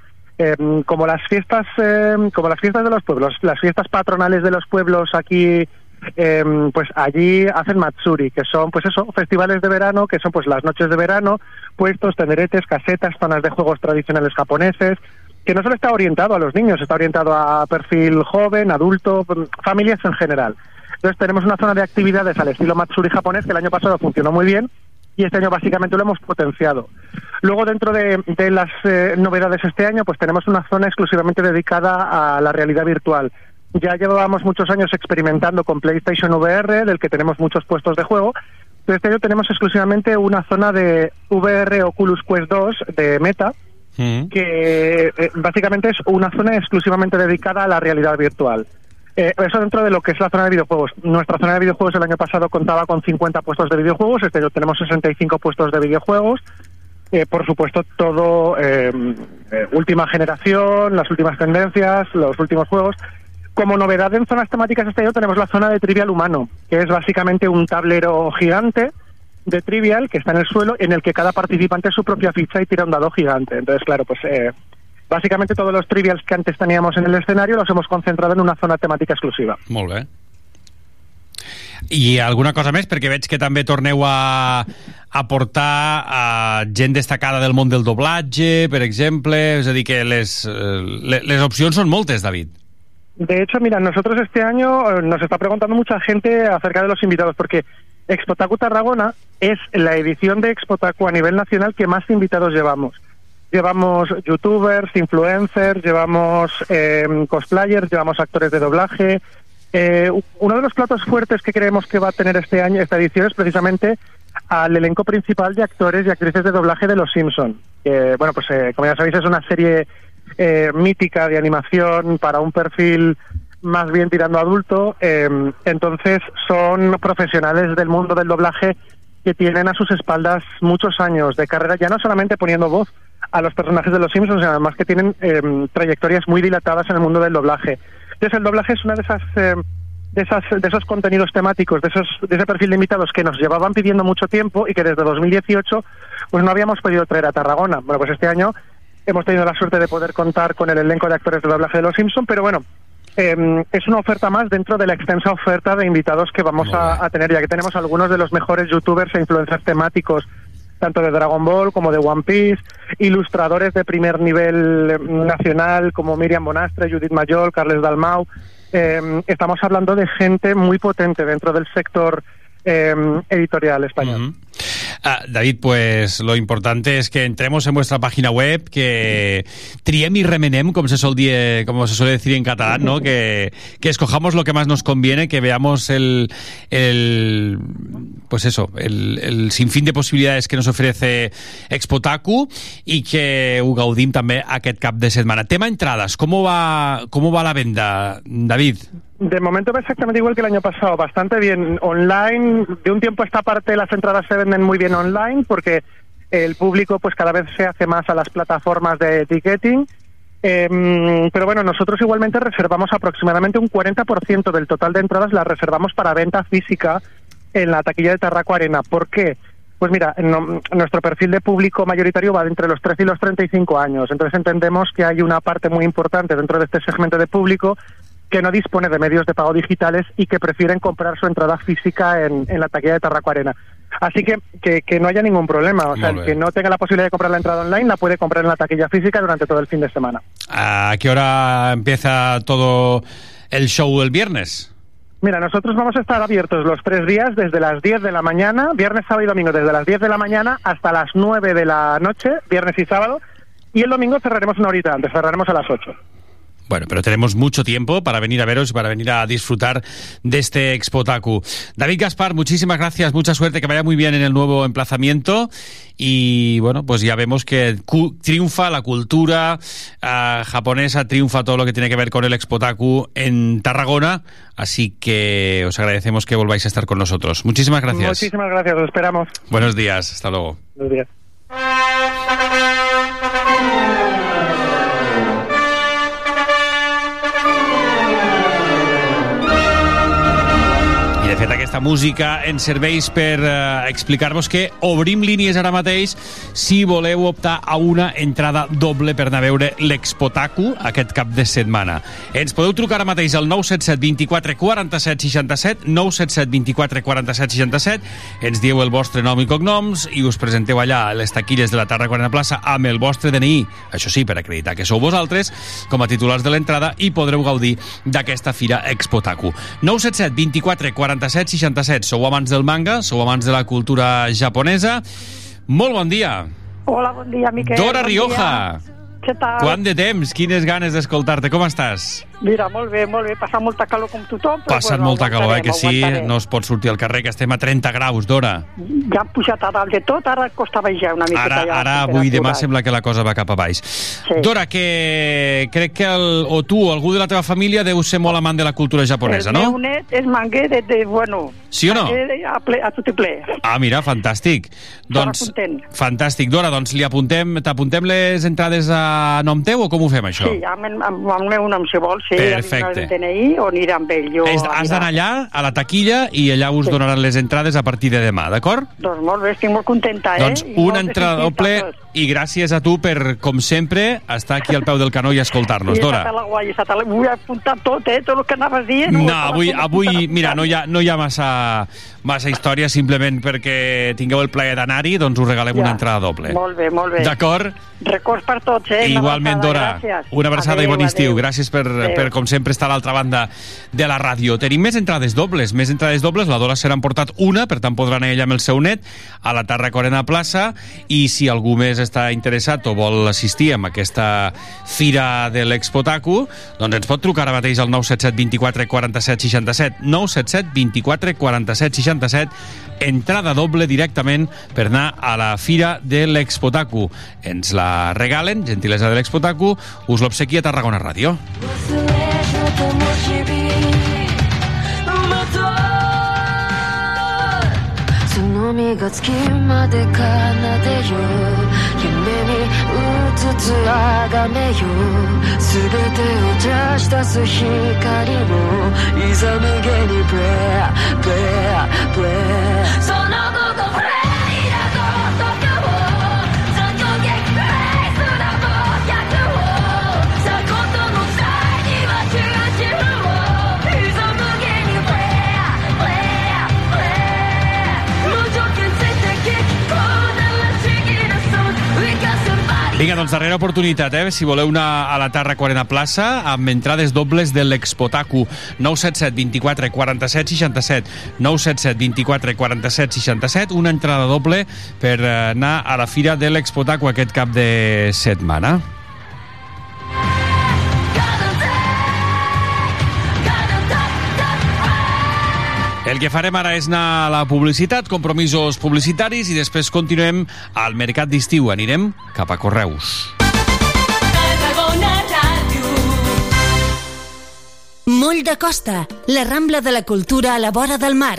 Eh, como las fiestas eh, como las fiestas de los pueblos las fiestas patronales de los pueblos aquí eh, pues allí hacen matsuri que son pues eso festivales de verano que son pues las noches de verano puestos tenderetes casetas zonas de juegos tradicionales japoneses que no solo está orientado a los niños está orientado a perfil joven adulto familias en general. Entonces tenemos una zona de actividades al estilo matsuri japonés que el año pasado funcionó muy bien y este año básicamente lo hemos potenciado. Luego, dentro de, de las eh, novedades este año, pues tenemos una zona exclusivamente dedicada a la realidad virtual. Ya llevábamos muchos años experimentando con PlayStation VR, del que tenemos muchos puestos de juego, pero este año tenemos exclusivamente una zona de VR Oculus Quest 2 de Meta, que eh, básicamente es una zona exclusivamente dedicada a la realidad virtual. Eh, eso dentro de lo que es la zona de videojuegos. Nuestra zona de videojuegos el año pasado contaba con 50 puestos de videojuegos, este año tenemos 65 puestos de videojuegos. Eh, por supuesto, todo eh, eh, última generación, las últimas tendencias, los últimos juegos. Como novedad en zonas temáticas este año tenemos la zona de Trivial Humano, que es básicamente un tablero gigante de Trivial que está en el suelo, en el que cada participante es su propia ficha y tira un dado gigante. Entonces, claro, pues eh, básicamente todos los Trivials que antes teníamos en el escenario los hemos concentrado en una zona temática exclusiva. Molt bé. I alguna cosa més? Perquè veig que també torneu a, a portar a gent destacada del món del doblatge, per exemple. És a dir, que les, eh, le- les opcions són moltes, David. De hecho, mira, nosotros este año eh, nos está preguntando mucha gente acerca de los invitados, porque Expotaku Tarragona es la edición de Expotaku a nivel nacional que más invitados llevamos. Llevamos youtubers, influencers, llevamos eh, cosplayers, llevamos actores de doblaje. Eh, uno de los platos fuertes que creemos que va a tener este año, esta edición, es precisamente al elenco principal de actores y actrices de doblaje de Los Simpson. Que, bueno, pues eh, como ya sabéis es una serie eh, mítica de animación para un perfil más bien tirando adulto. eh, entonces son profesionales del mundo del doblaje que tienen a sus espaldas muchos años de carrera, ya no solamente poniendo voz a los personajes de los Simpsons, además que tienen eh, trayectorias muy dilatadas en el mundo del doblaje. Entonces el doblaje es una de esas eh, de esas de esos contenidos temáticos, de esos de ese perfil de invitados que nos llevaban pidiendo mucho tiempo y que desde 2018 pues no habíamos podido traer a Tarragona. Bueno, pues este año hemos tenido la suerte de poder contar con el elenco de actores de doblaje de los Simpson, pero bueno, eh, es una oferta más dentro de la extensa oferta de invitados que vamos a, a tener, ya que tenemos algunos de los mejores youtubers e influencers temáticos, tanto de Dragon Ball como de One Piece, ilustradores de primer nivel eh, nacional como Miriam Bonastre, Judith Mayol, Carles Dalmau. Eh, estamos hablando de gente muy potente dentro del sector eh, editorial español. Ah, David, pues lo importante es que entremos en vuestra página web, que triem y remenem, como se, como se suele decir en catalán, ¿no? que, que escojamos lo que más nos conviene, que veamos el, el pues eso, el, el sinfín de posibilidades que nos ofrece Expotaku y que ho gaudim també aquest cap de setmana. Tema entradas, ¿cómo va, cómo va la venda, David? De momento va exactamente igual que el año pasado, bastante bien online. De un tiempo a esta parte las entradas se venden muy bien online porque el público pues cada vez se hace más a las plataformas de ticketing. Em, pero bueno, nosotros igualmente reservamos aproximadamente un 40% del total de entradas, las reservamos para venta física en la taquilla de Tarraco Arena. ¿Por qué? Pues mira, no- nuestro perfil de público mayoritario va de entre los 13 y los 35 años. Entonces entendemos que hay una parte muy importante dentro de este segmento de público que no dispone de medios de pago digitales y que prefieren comprar su entrada física en, en la taquilla de Tarraco Arena. Así que, que, que no haya ningún problema. O sea, el que no tenga la posibilidad de comprar la entrada online la puede comprar en la taquilla física durante todo el fin de semana. ¿A qué hora empieza todo el show el viernes? Mira, nosotros vamos a estar abiertos los tres días desde las 10 de la mañana, viernes, sábado y domingo, desde las 10 de la mañana hasta las 9 de la noche, viernes y sábado. Y el domingo cerraremos una horita antes, cerraremos a las 8. Bueno, pero tenemos mucho tiempo para venir a veros y para venir a disfrutar de este Expotaku. David Gaspar, muchísimas gracias, mucha suerte, que vaya muy bien en el nuevo emplazamiento. Y bueno, pues ya vemos que triunfa la cultura ah, japonesa, triunfa todo lo que tiene que ver con el Expotaku en Tarragona. Así que os agradecemos que volváis a estar con nosotros. Muchísimas gracias. Muchísimas gracias, os esperamos. Buenos días, hasta luego. Buenos días. Aquesta música ens serveix per eh, explicar-vos que obrim línies ara mateix si voleu optar a una entrada doble per anar a veure l'Expotaku aquest cap de setmana. Ens podeu trucar ara mateix al 977 24 47 67 977 24 47 67 ens dieu el vostre nom i cognoms i us presenteu allà a les taquilles de la Tarragona Plaça amb el vostre DNI, això sí, per acreditar que sou vosaltres com a titulars de l'entrada i podreu gaudir d'aquesta fira Expotaku. 977 24 47 67. Sou amants del manga, sou amants de la cultura japonesa. Molt bon dia. Hola, bon dia, Miquel. Dora bon Rioja. Dia. Què tal? Quant de temps, quines ganes d'escoltar-te. Com estàs? Mira, molt bé, molt bé. Passa molta calor com tothom, però Passat bueno, molta calor, eh, que sí? No es pot sortir al carrer, que estem a 30 graus d'hora. Ja han pujat a dalt de tot, ara costa baixar una miqueta Ara, ja. ara avui i demà sembla que la cosa va cap a baix. Dora, que crec que el, o tu o algú de la teva família deu ser molt amant de la cultura japonesa, el no? meu net és manguer de, de bueno... Sí o no? A, ple, a tot i ple. Ah, mira, fantàstic. Doncs, fantàstic. Dora, doncs li apuntem, t'apuntem les entrades a nom teu o com ho fem, això? Sí, amb, el- amb, amb el meu nom, si vols, sí. Perfecte. El DNI o anirà amb ell. Jo Has, has d'anar allà, a la taquilla, i allà us Sí. donaran les entrades a partir de demà, d'acord? Doncs molt bé, estic molt contenta, eh? Doncs una entrada doble. I gràcies a tu per, com sempre, estar aquí al peu del canó i escoltar-nos. Sí, Dora. guai, està la... Vull apuntar tot, eh? Tot el que anaves dient. No, avui, avui mira, no hi ha, no hi ha massa, massa història, simplement perquè tingueu el plaer d'anar-hi, doncs us regalem Ja. una entrada doble. Molt bé, molt bé. D'acord? Records per tots, eh? Igualment, Dora. gràcies. Una abraçada i Adéu, bon estiu. adéu. Gràcies per, Adéu. per, com sempre, estar a l'altra banda de la ràdio. Tenim més entrades dobles. Més entrades dobles. La Dora se n'ha emportat una, per tant podrà anar ella amb el seu net a la Tarra Corena Plaça i si algú més està interessat o vol assistir amb aquesta fira de l'Expotaku, doncs ens pot trucar ara mateix al 977 24 47 67 977 24 47 67 entrada doble directament per anar a la fira de l'Expotaku. Ens la regalen, gentilesa de l'Expotaku, us l'obsequi a Tarragona Ràdio. Ràdio.「その身がつきまで奏でよう」つつあがめよ全てを照らし出す光をいざ無限にプレイプレイプレイ Vinga, doncs darrera oportunitat, eh? Si voleu anar a la Tarra 40 plaça amb entrades dobles de l'Expotaku 977 24 47 67 977 24 47 67 una entrada doble per eh, anar a la fira de l'Expotaku aquest cap de setmana. El que farem ara és anar a la publicitat, compromisos publicitaris i després continuem al mercat d'estiu. Anirem cap a Correus. Moll de Costa, la Rambla de la Cultura a la vora del mar.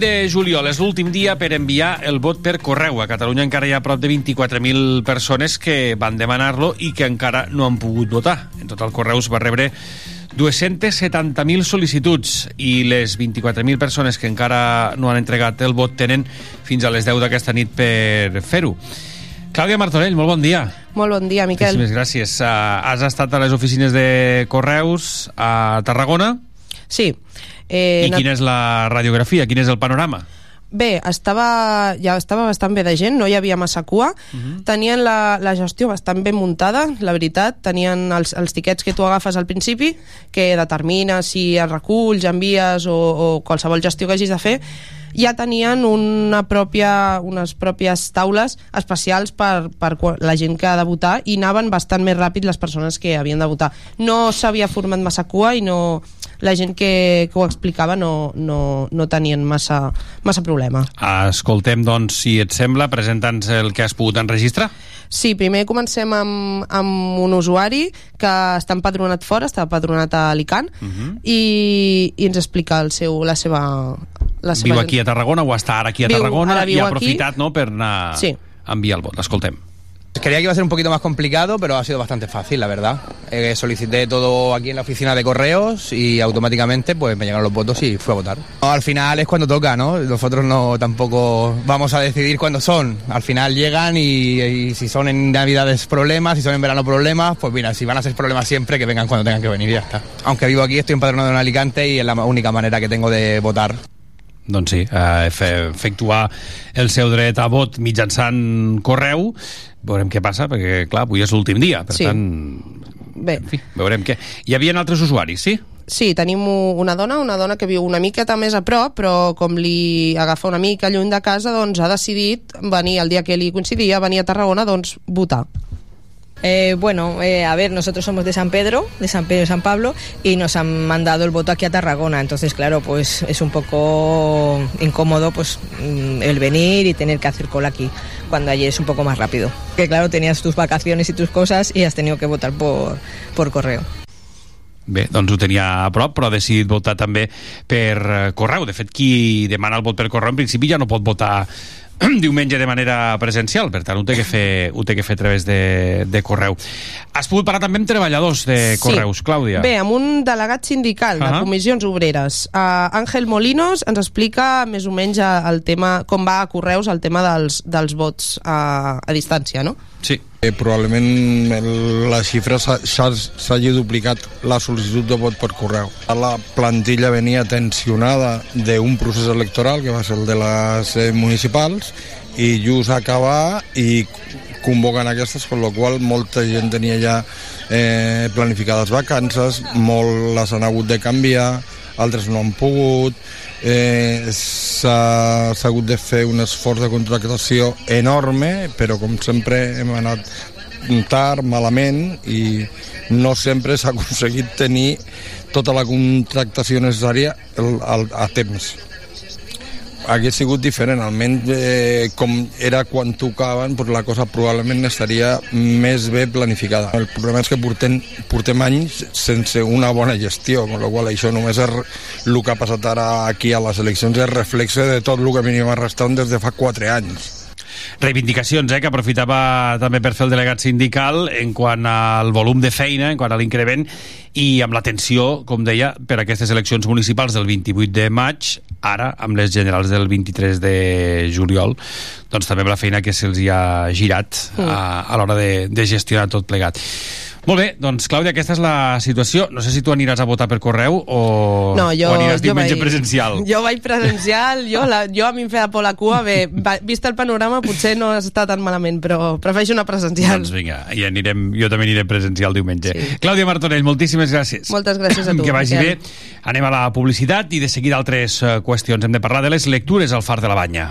de juliol, és l'últim dia per enviar el vot per correu. A Catalunya encara hi ha prop de 24.000 persones que van demanar-lo i que encara no han pogut votar. En total, Correus va rebre 270.000 sol·licituds i les 24.000 persones que encara no han entregat el vot tenen fins a les 10 d'aquesta nit per fer-ho. Clàudia Martorell, molt bon dia. Molt bon dia, Miquel. Moltíssimes gràcies. Uh, has estat a les oficines de Correus a Tarragona? Sí. Eh, I quina és la radiografia? Quin és el panorama? Bé, estava, ja estava bastant bé de gent, no hi havia massa cua. Uh -huh. Tenien la, la gestió bastant ben muntada, la veritat. Tenien els, els tiquets que tu agafes al principi, que determina si els reculls, envies o, o qualsevol gestió que hagis de fer, ja tenien una pròpia, unes pròpies taules especials per, per la gent que ha de votar i anaven bastant més ràpid les persones que havien de votar. No s'havia format massa cua i no, la gent que, que ho explicava no, no, no tenien massa, massa problema. Escoltem, doncs, si et sembla, presenta'ns el que has pogut enregistrar. Sí, primer comencem amb, amb un usuari que està empadronat fora, està empadronat a Alicant, Uh -huh. i, i ens explica el seu, la seva... La seva Viu aquí a Tarragona o està ara aquí a Viu- Tarragona i ha aquí. aprofitat no, per anar Sí. a enviar el vot. Escoltem. Creía que iba a ser un poquito más complicado, pero ha sido bastante fácil, la verdad. Eh, solicité todo aquí en la oficina de correos y automáticamente pues me llegaron los votos y fui a votar. No, al final es cuando toca, ¿no? Nosotros no tampoco vamos a decidir cuándo son. Al final llegan y, y si son en Navidades problemas, si son en verano problemas, pues mira, si van a ser problemas siempre, que vengan cuando tengan que venir y ya está. Aunque vivo aquí, estoy empadronado en Alicante y es la única manera que tengo de votar. Doncs sí, eh, fe- efectuar el seu dret a vot mitjançant correu, veurem què passa, perquè, clar, avui és l'últim dia, per Sí. tant, Bé, en fi, veurem què. Hi havia altres usuaris, sí? Sí, tenim una dona, una dona que viu una miqueta més a prop, però com li agafa una mica lluny de casa, doncs ha decidit venir el dia que li coincidia, venir a Tarragona, doncs votar. Eh, bueno, eh, a ver, nosotros somos de San Pedro, de San Pedro y San Pablo, y nos han mandado el voto aquí a Tarragona. Entonces, claro, pues es un poco incómodo pues mm, el venir y tener que hacer cola aquí, cuando allí es un poco más rápido. Que claro, tenías tus vacaciones y tus cosas y has tenido que votar por, por correo. Bé, doncs ho tenia a prop, però ha decidit votar també per eh, correu. De fet, qui demana el vot per correu, en principi ja no pot votar diumenge de manera presencial, per tant ho té que fer, ho té que fer a través de, de correu. Has pogut parlar també amb treballadors de correus, Clàudia? Bé, amb un delegat sindical de Ahà. comissions obreres. Uh, Àngel Molinos ens explica més o menys el tema, com va a Correus el tema dels, dels vots a, a distància, no? Sí. Eh, probablement el- la xifra s'ha- s'ha- s'hagi duplicat la sol·licitud de vot per correu. La plantilla venia tensionada d'un procés electoral, que va ser el de les eh, municipals, i just acabar i convoquen aquestes, per la qual molta gent tenia ja eh, planificades vacances, molt les han hagut de canviar, altres no han pogut, eh, s'ha hagut de fer un esforç de contractació enorme, però com sempre hem anat tard, malament, i no sempre s'ha aconseguit tenir tota la contractació necessària a temps hagués sigut diferent, almenys eh, com era quan tocaven, doncs la cosa probablement estaria més bé planificada. El problema és que portem, portem anys sense una bona gestió, amb la qual això només és el que ha passat ara aquí a les eleccions és reflexe de tot el que venim arrastrant des de fa quatre anys. reivindicacions eh, que aprofitava també per fer el delegat sindical en quant al volum de feina, en quant a l'increment i amb la tensió, com deia, per aquestes eleccions municipals del 28 de maig, ara amb les generals del 23 de juliol, doncs també amb la feina que se'ls ha girat Mm. a, a l'hora de, de gestionar tot plegat. Molt bé, doncs Clàudia, aquesta és la situació. No sé si tu aniràs a votar per correu o, No, jo, o aniràs jo diumenge vaig, presencial. Jo vaig presencial, jo, la, jo a mi em feia por la cua, bé, vist el panorama potser no està tan malament, però prefereixo una presencial. Doncs vinga, i anirem, jo també aniré presencial diumenge. Sí. Clàudia Martorell, moltíssimes gràcies. Moltes gràcies a tu. Que vagi Miquel. bé. Anem a la publicitat i de seguida altres eh, qüestions. Hem de parlar de les lectures al Far de la Banya.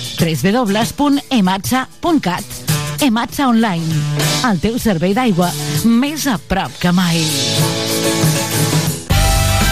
www.ematsa.cat Ematsa Online, el teu servei d'aigua més a prop que mai.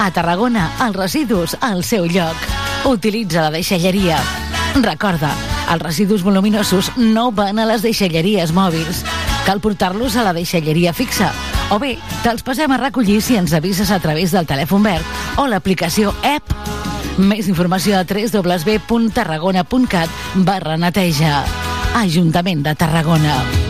A Tarragona, els residus al seu lloc. Utilitza la deixalleria. Recorda, els residus voluminosos no van a les deixalleries mòbils. Cal portar-los a la deixalleria fixa. O bé, te'ls passem a recollir si ens avises a través del telèfon verd o l'aplicació app. Més informació a www.tarragona.cat barra neteja. Ajuntament de Tarragona.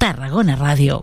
Tarragona Ràdio.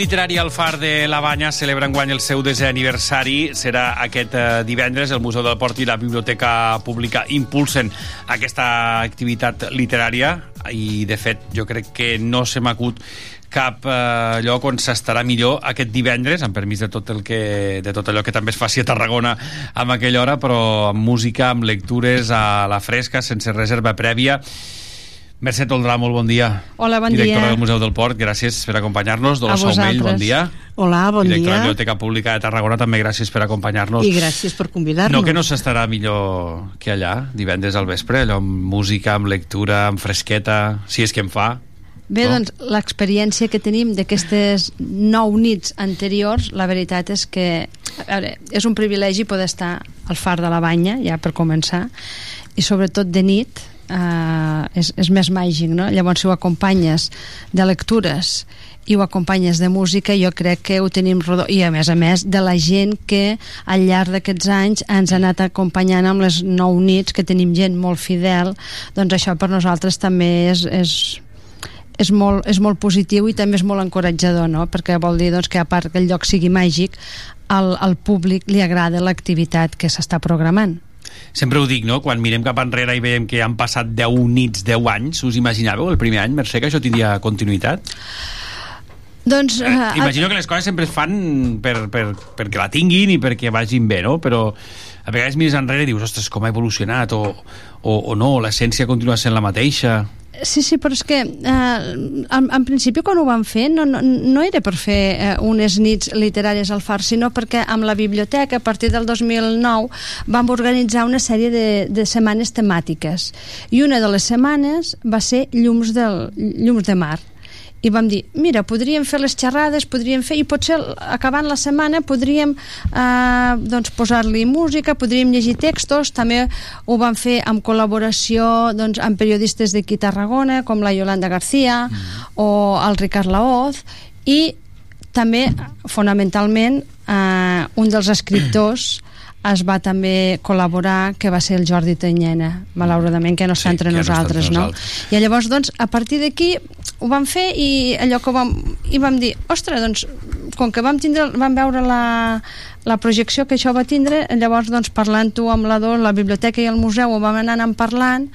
Literària al Far de la Banya celebra enguany el seu desè aniversari. Serà aquest eh, divendres. El Museu del Port i la Biblioteca Pública impulsen aquesta activitat literària i, de fet, jo crec que no se m'acut cap eh, lloc on s'estarà millor aquest divendres, amb permís de tot, el que, de tot allò que també es faci a Tarragona amb aquella hora, però amb música, amb lectures a la fresca, sense reserva prèvia. Mercè Toldrà, molt bon dia. Hola, bon Directora dia. del Museu del Port, gràcies per acompanyar-nos. A Dolors Saumell, bon dia. Hola, bon Directora de la dia. Biblioteca Pública de Tarragona, també gràcies per acompanyar-nos. I gràcies per convidar-nos. No que no s'estarà millor que allà, divendres al vespre, allò amb música, amb lectura, amb fresqueta, si és que en fa. Bé, no? doncs, l'experiència que tenim d'aquestes nou nits anteriors, la veritat és que veure, és un privilegi poder estar al far de la banya, ja per començar, i sobretot de nit, eh, és, és més màgic, no? Llavors, si ho acompanyes de lectures i ho acompanyes de música, jo crec que ho tenim rodó. I, a més a més, de la gent que al llarg d'aquests anys ens ha anat acompanyant amb les nou nits, que tenim gent molt fidel, doncs això per nosaltres també és, és, és molt, és molt positiu i també és molt encoratjador, no? perquè vol dir doncs, que a part que el lloc sigui màgic, al, al públic li agrada l'activitat que s'està programant. Sempre ho dic, no? Quan mirem cap enrere i veiem que han passat 10 nits, 10 anys, us imaginàveu el primer any, Mercè, que això tindria continuïtat? Doncs, Eh, imagino que les coses sempre es fan per, per, perquè la tinguin i perquè vagin bé, no? Però a vegades mires enrere i dius, ostres, com ha evolucionat, o, o, o no, l'essència continua sent la mateixa. Sí, sí, però és que eh, en, en principi quan ho van fer no, no, no era per fer eh, unes nits literàries al far, sinó perquè amb la biblioteca a partir del 2009 vam organitzar una sèrie de, de setmanes temàtiques. I una de les setmanes va ser Llums, del, Llums de Mar i vam dir, mira, podríem fer les xerrades, podríem fer, i potser acabant la setmana podríem eh, doncs posar-li música, podríem llegir textos, també ho vam fer amb col·laboració doncs, amb periodistes d'aquí Tarragona, com la Yolanda García mm. o el Ricard Laoz, i també, fonamentalment, eh, un dels escriptors es va també col·laborar que va ser el Jordi Tanyena malauradament que no està Sí, entre nosaltres, no? nosaltres. i llavors doncs a partir d'aquí ho vam fer i allò que vam, i vam dir ostres doncs com que vam, tindre, vam veure la, la projecció que això va tindre llavors doncs parlant-ho amb la la biblioteca i el museu ho vam anar anant parlant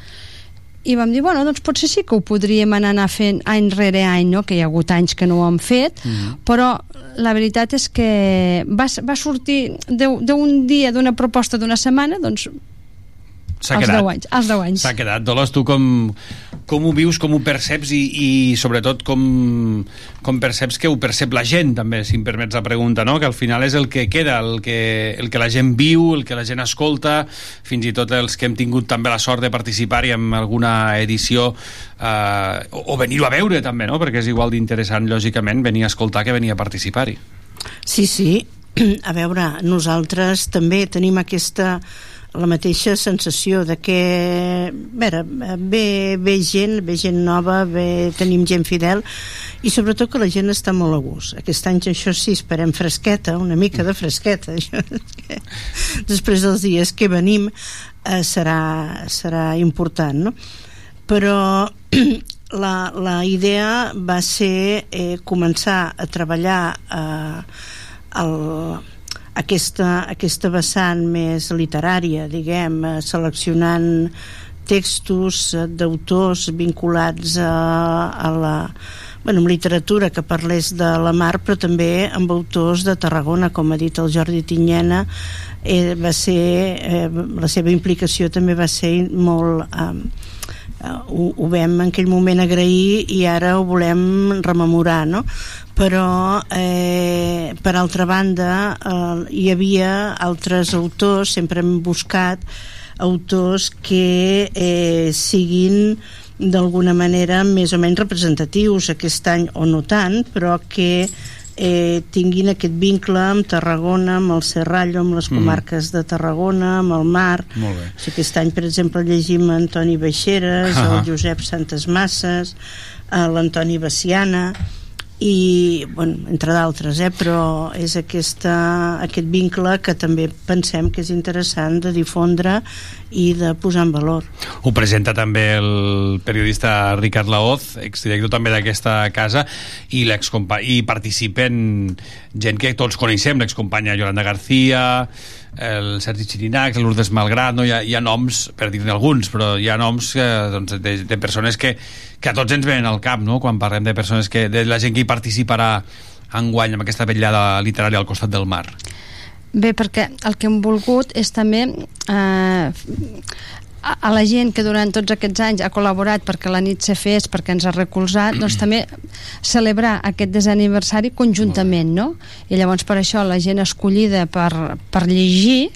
i vam dir, bueno, doncs potser sí que ho podríem anar, fent any rere any, no? que hi ha hagut anys que no ho hem fet, Mhm. però la veritat és que va, va sortir d'un dia, d'una proposta d'una setmana, doncs S'ha quedat. 10 anys. Als 10 anys. S'ha quedat. Dolors, tu com, com ho vius, com ho perceps i, i sobretot com, com perceps que ho percep la gent també, si em permets la pregunta, no? que al final és el que queda, el que, el que la gent viu, el que la gent escolta, fins i tot els que hem tingut també la sort de participar-hi en alguna edició eh, o, o venir-ho a veure també, no? perquè és igual d'interessant, lògicament, venir a escoltar que venir a participar-hi. Sí, sí. A veure, nosaltres també tenim aquesta la mateixa sensació de que veure, ve, ve gent, ve gent nova, ve, tenim gent fidel i sobretot que la gent està molt a gust. Aquest any això sí, esperem fresqueta, una mica de fresqueta. Això, després dels dies que venim eh, serà, serà important, no? Però la, la idea va ser eh, començar a treballar eh, el, aquesta, aquesta vessant més literària, diguem, eh, seleccionant textos eh, d'autors vinculats a, a la bueno, amb literatura que parlés de la mar però també amb autors de Tarragona com ha dit el Jordi Tinyena eh, va ser eh, la seva implicació també va ser molt eh, eh, ho, ho vam en aquell moment agrair i ara ho volem rememorar no? però eh, per altra banda eh, hi havia altres autors sempre hem buscat autors que eh, siguin d'alguna manera més o menys representatius aquest any o no tant però que eh, tinguin aquest vincle amb Tarragona, amb el Serrallo, amb les Mhm. comarques de Tarragona, amb el mar. Molt bé. O sigui, aquest any, per exemple, llegim Antoni Baixeres, Ah. el Josep Santes Masses, eh, l'Antoni Baciana, i, bueno, entre d'altres, eh, però és aquesta, aquest vincle que també pensem que és interessant de difondre i de posar en valor. Ho presenta també el periodista Ricard Laoz, exdirector també d'aquesta casa, i, i participen gent que tots coneixem, l'excompanya Yolanda García, el Sergi Chirinac, l'Urdes Malgrat, no? hi, ha, hi ha noms, per dir-ne alguns, però hi ha noms que, doncs, de, de persones que, que a tots ens venen al cap, no? quan parlem de persones que, de la gent que hi participarà enguany amb aquesta vetllada literària al costat del mar. Bé, perquè el que hem volgut és també eh, a, a la gent que durant tots aquests anys ha col·laborat perquè la nit se fes, perquè ens ha recolzat, doncs també celebrar aquest desaniversari conjuntament, no? I llavors per això la gent escollida per, per llegir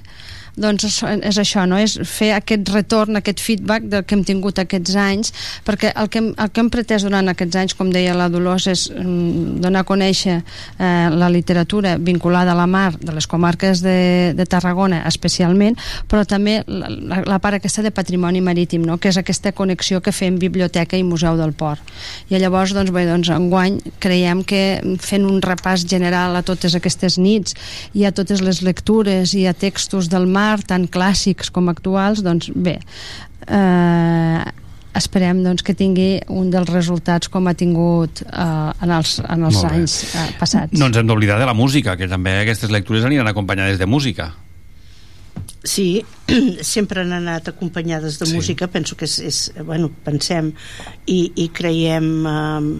doncs és, això, no? és fer aquest retorn, aquest feedback del que hem tingut aquests anys, perquè el que hem, el que hem pretès durant aquests anys, com deia la Dolors, és mm, donar a conèixer eh, la literatura vinculada a la mar de les comarques de, de Tarragona especialment, però també la, la, la part aquesta de patrimoni marítim, no? que és aquesta connexió que fem biblioteca i museu del port. I llavors, doncs, bé, doncs, enguany creiem que fent un repàs general a totes aquestes nits i a totes les lectures i a textos del mar, tant clàssics com actuals, doncs bé, eh, esperem doncs, que tingui un dels resultats com ha tingut eh, en els, en els anys eh, passats. No ens hem d'oblidar de la música, que també aquestes lectures aniran acompanyades de música. Sí, sempre han anat acompanyades de Sí. sí. música, penso que és, és bueno, pensem i, i creiem eh,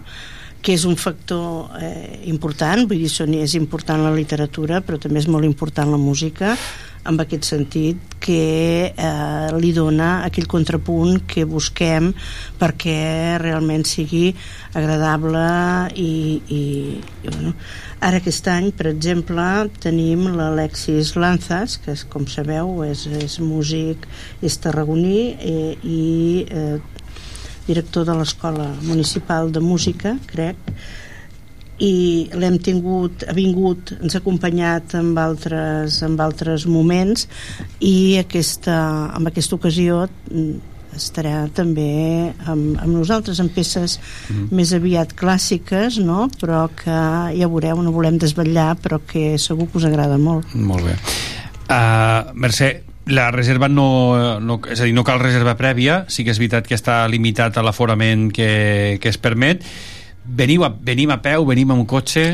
que és un factor eh, important, vull dir, són, és important la literatura, però també és molt important la música, amb aquest sentit que eh, li dona aquell contrapunt que busquem perquè realment sigui agradable i, i, i bueno, ara aquest any per exemple tenim l'Alexis Lanzas que és, com sabeu és, és músic és tarragoní eh, i eh, director de l'Escola Municipal de Música crec i l'hem tingut, ha vingut, ens ha acompanyat amb altres, amb altres moments i aquesta, amb aquesta ocasió mm, estarà també amb, amb nosaltres en peces Mhm. més aviat clàssiques no? però que ja veureu, no volem desvetllar però que segur que us agrada molt Molt bé. Uh, Mercè, la reserva no, no, és a dir, no cal reserva prèvia, sí que és veritat que està limitat a l'aforament que, que es permet. Veniu a, venim a peu, venim amb un cotxe...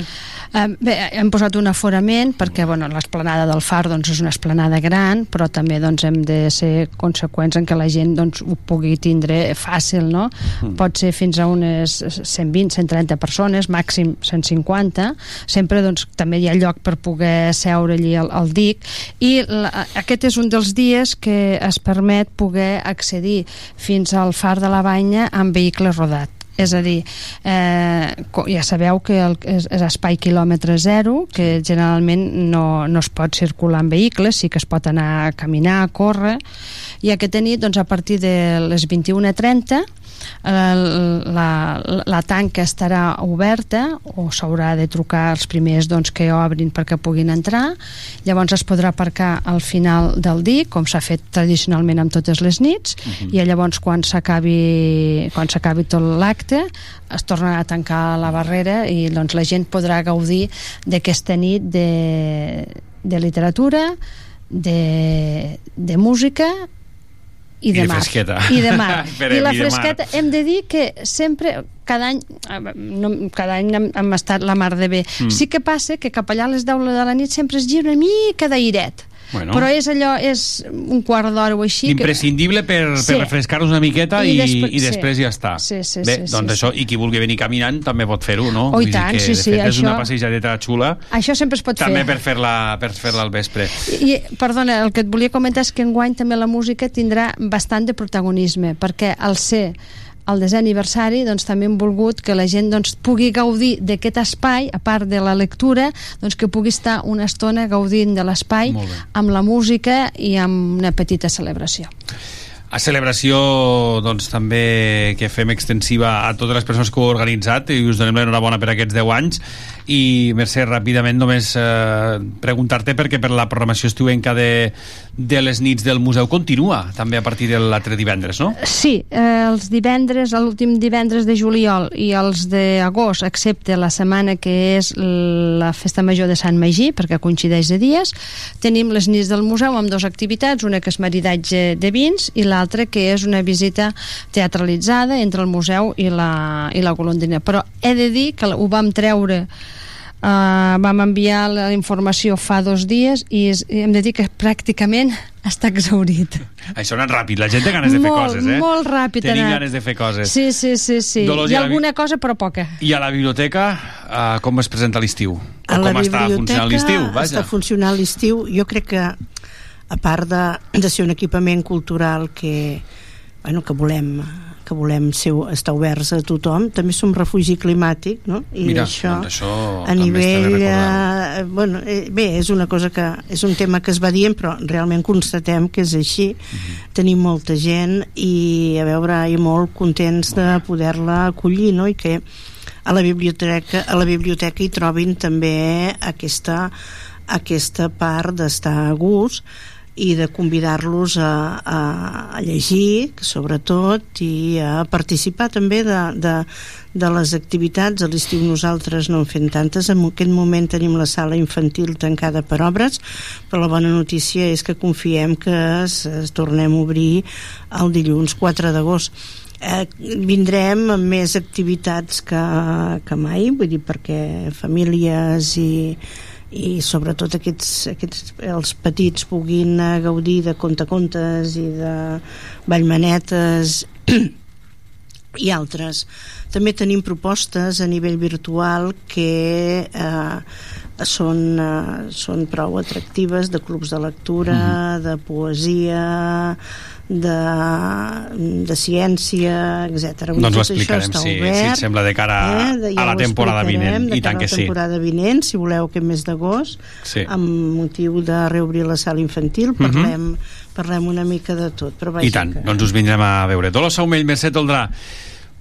Bé, hem posat un aforament perquè bueno, l'esplanada del Far doncs, és una esplanada gran, però també doncs, hem de ser conseqüents en què la gent doncs, ho pugui tindre fàcil, no? Mm. Pot ser fins a unes 120, 130 persones, màxim 150. Sempre doncs, també hi ha lloc per poder seure allí al, al dic i la, aquest és un dels dies que es permet poder accedir fins al Far de la Banya amb vehicle rodat és a dir, eh, ja sabeu que el, és, és espai quilòmetre zero, que generalment no, no es pot circular en vehicles, sí que es pot anar a caminar, a córrer, i aquesta nit, doncs, a partir de les 21.30, eh, la, la tanca estarà oberta o s'haurà de trucar els primers doncs, que obrin perquè puguin entrar llavors es podrà aparcar al final del dia com s'ha fet tradicionalment amb totes les nits Mhm. i llavors quan s'acabi quan s'acabi tot l'acte es tornarà a tancar la barrera i doncs, la gent podrà gaudir d'aquesta nit de, de literatura de, de música i de, I de mar. fresqueta. I de mar. I la i de mar. fresqueta, hem de dir que sempre, cada any, no, cada any hem, hem estat la mar de bé. Mm. Sí que passa que cap allà a les 10 de la nit sempre es gira una mica d'airet. Bueno. Però és allò, és un quart d'hora o així. que- Imprescindible per, Sí. per refrescar-nos una miqueta I i, després- i després sí. ja està. Sí, sí, Bé, sí, doncs sí, això, i qui vulgui venir caminant també pot fer-ho, no? Oh, i Vull dir tant, que, sí, sí, fet, és això- una passejadeta xula Això sempre es pot també fer. per fer-la per fer al vespre. I, perdona, el que et volia comentar és que enguany també la música tindrà bastant de protagonisme, perquè al ser el desè aniversari doncs, també hem volgut que la gent doncs, pugui gaudir d'aquest espai, a part de la lectura, doncs, que pugui estar una estona gaudint de l'espai amb la música i amb una petita celebració. A celebració doncs, també que fem extensiva a totes les persones que ho heu organitzat i us donem l'enhorabona per aquests 10 anys i Mercè, ràpidament només eh, preguntar-te perquè per la programació estiuenca de, de les nits del museu continua també a partir de l'altre divendres, no? Sí, eh, els divendres, l'últim divendres de juliol i els d'agost, excepte la setmana que és la festa major de Sant Magí, perquè coincideix de dies, tenim les nits del museu amb dues activitats, una que és maridatge de vins i l'altra que és una visita teatralitzada entre el museu i la, i la golondrina. Però he de dir que ho vam treure Uh, vam enviar la informació fa dos dies i, és, i hem de dir que pràcticament està exaurit. Això ha anat ràpid, la gent té ganes de fer Molt, coses, eh? molt ràpid Tenim anat. ganes de fer coses. Sí, sí, sí, sí. Dolors, Hi ha la alguna cosa, però poca. I a la biblioteca, uh, com es presenta l'estiu? A la com està funcionant l'estiu? està funcionant l'estiu jo crec que a part de, de ser un equipament cultural que, bueno, que volem que volem ser, estar oberts a tothom també som refugi climàtic no? i Mira, això, doncs això a nivell eh, bueno, eh, bé, és una cosa que és un tema que es va dient però realment constatem que és així Mhm. tenim molta gent i a veure, i molt contents de poder-la acollir no? i que a la biblioteca, a la biblioteca hi trobin també aquesta, aquesta part d'estar a gust i de convidar-los a, a, a llegir, sobretot, i a participar també de, de, de les activitats. A l'estiu nosaltres no en fem tantes. En aquest moment tenim la sala infantil tancada per obres, però la bona notícia és que confiem que es, es tornem a obrir el dilluns 4 d'agost eh, vindrem amb més activitats que, que mai, vull dir, perquè famílies i, i sobretot aquests, aquests, els petits puguin gaudir de contacontes i de vallmanetes i altres. També tenim propostes a nivell virtual que eh, són, eh, són prou atractives de clubs de lectura, de poesia, de, de ciència, etc. Doncs ho explicarem, si, si et sembla, de cara a, de- a la temporada vinent. de I tant cara a que la sí. temporada vinent, si voleu aquest mes d'agost, Sí. amb motiu de reobrir la sala infantil, parlem, parlem una mica de tot. Però vaja, I tant, que- doncs us vindrem a veure. Dolors Saumell, Mercè Toldrà,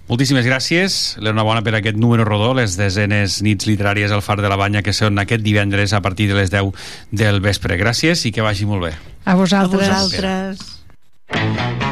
moltíssimes gràcies. L'enhorabona per aquest número rodó, les desenes nits literàries al Far de la Banya, que són aquest divendres a partir de les 10 del vespre. Gràcies i que vagi molt bé. A vosaltres. A vosaltres. Thank you.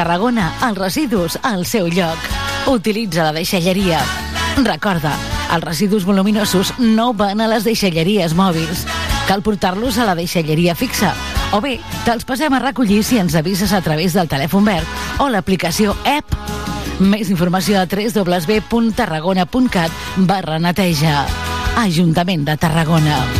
Tarragona, els residus al seu lloc. Utilitza la deixalleria. Recorda, els residus voluminosos no van a les deixalleries mòbils. Cal portar-los a la deixalleria fixa. O bé, te'ls passem a recollir si ens avises a través del telèfon verd o l'aplicació app. Més informació a www.tarragona.cat barra neteja. Ajuntament de Tarragona.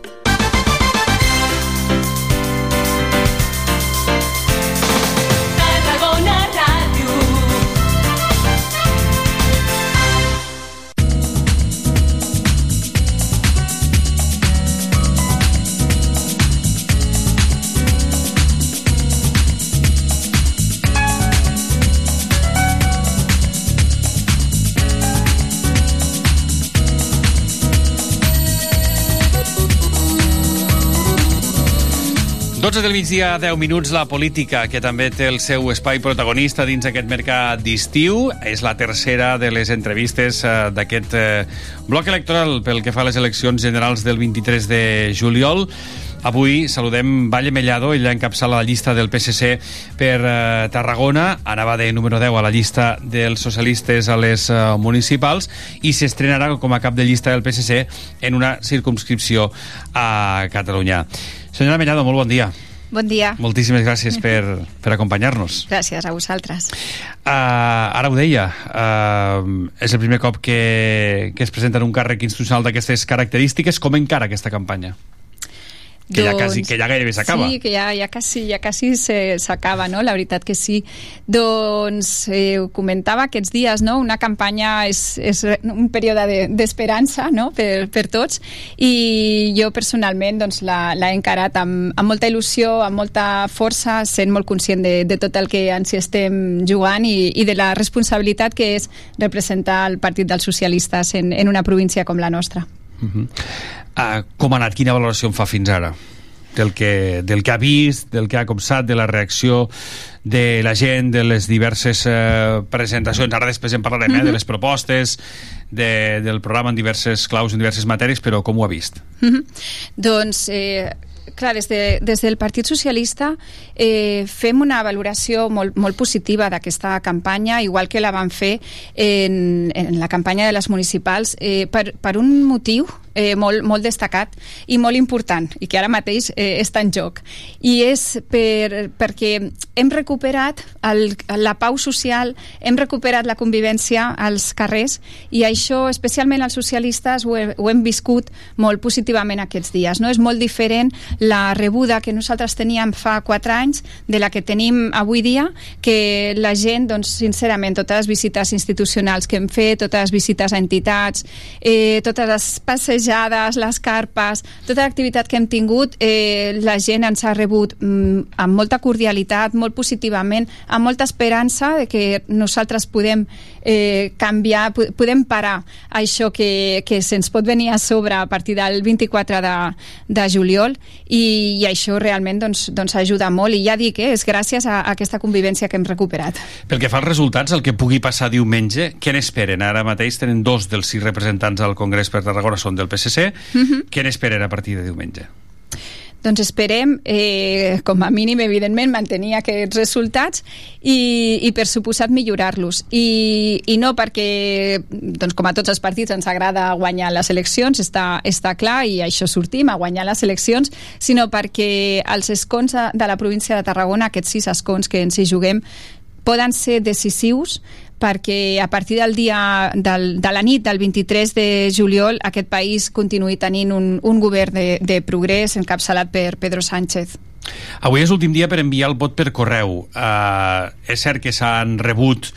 12 del migdia, 10 minuts, la política, que també té el seu espai protagonista dins aquest mercat d'estiu. És la tercera de les entrevistes eh, d'aquest eh, bloc electoral pel que fa a les eleccions generals del 23 de juliol. Avui saludem Valle Mellado, ella encapçala la llista del PSC per eh, Tarragona, anava de número 10 a la llista dels socialistes a les municipals i s'estrenarà com a cap de llista del PSC en una circumscripció a Catalunya. Senyora Mellado, molt bon dia. Bon dia. Moltíssimes gràcies per, per acompanyar-nos. Gràcies a vosaltres. Uh, ara ho deia, uh, és el primer cop que, que es presenta en un càrrec institucional d'aquestes característiques. Com encara aquesta campanya? Que ja, quasi, que ja gairebé s'acaba. Sí, que ja, ja quasi, ja quasi se- s'acaba, no? La veritat que sí. Doncs eh, ho comentava aquests dies, no? Una campanya és, és un període de- d'esperança, no? Per, per tots. I jo personalment doncs, la- l'he encarat amb, amb molta il·lusió, amb molta força, sent molt conscient de, de tot el que ens hi estem jugant i, i de la responsabilitat que és representar el Partit dels Socialistes en, en una província com la nostra. Uh -huh. uh, com ha anat? Quina valoració en fa fins ara? Del que, del que ha vist, del que ha copsat, de la reacció de la gent, de les diverses eh, presentacions. Ara després en parlarem, eh, de les propostes, de, del programa en diverses claus, en diverses matèries, però com ho ha vist? Mhm. Doncs, eh, clar, des, de, des del Partit Socialista eh, fem una valoració molt, molt positiva d'aquesta campanya, igual que la van fer en, en la campanya de les municipals, eh, per, per un motiu eh, molt, molt destacat i molt important, i que ara mateix eh, està en joc. I és per, perquè hem recuperat el, la pau social, hem recuperat la convivència als carrers, i això, especialment els socialistes, ho, he, ho hem viscut molt positivament aquests dies. No? És molt diferent la rebuda que nosaltres teníem fa quatre anys de la que tenim avui dia, que la gent, doncs, sincerament, totes les visites institucionals que hem fet, totes les visites a entitats, eh, totes les passejades, les carpes, tota l'activitat que hem tingut, eh, la gent ens ha rebut mm, amb molta cordialitat, molt positivament, amb molta esperança de que nosaltres podem eh, canviar, po- podem parar això que, que se'ns pot venir a sobre a partir del 24 de, de juliol i, i això realment doncs, doncs ajuda molt i ja dic, eh, és gràcies a, a aquesta convivència que hem recuperat. Pel que fa als resultats, el que pugui passar diumenge, què n'esperen? Ara mateix tenen dos dels sis representants al Congrés per Tarragona, són del PSC. Mhm. Què n'esperen a partir de diumenge? Doncs esperem, eh, com a mínim, evidentment, mantenir aquests resultats i, i per suposat, millorar-los. I, I no perquè, doncs, com a tots els partits, ens agrada guanyar les eleccions, està, està clar, i això sortim, a guanyar les eleccions, sinó perquè els escons de la província de Tarragona, aquests sis escons que ens hi juguem, poden ser decisius perquè a partir del dia del, de la nit del 23 de juliol aquest país continuï tenint un, un govern de, de progrés encapçalat per Pedro Sánchez. Avui és l'últim dia per enviar el vot per correu. Uh, és cert que s'han rebut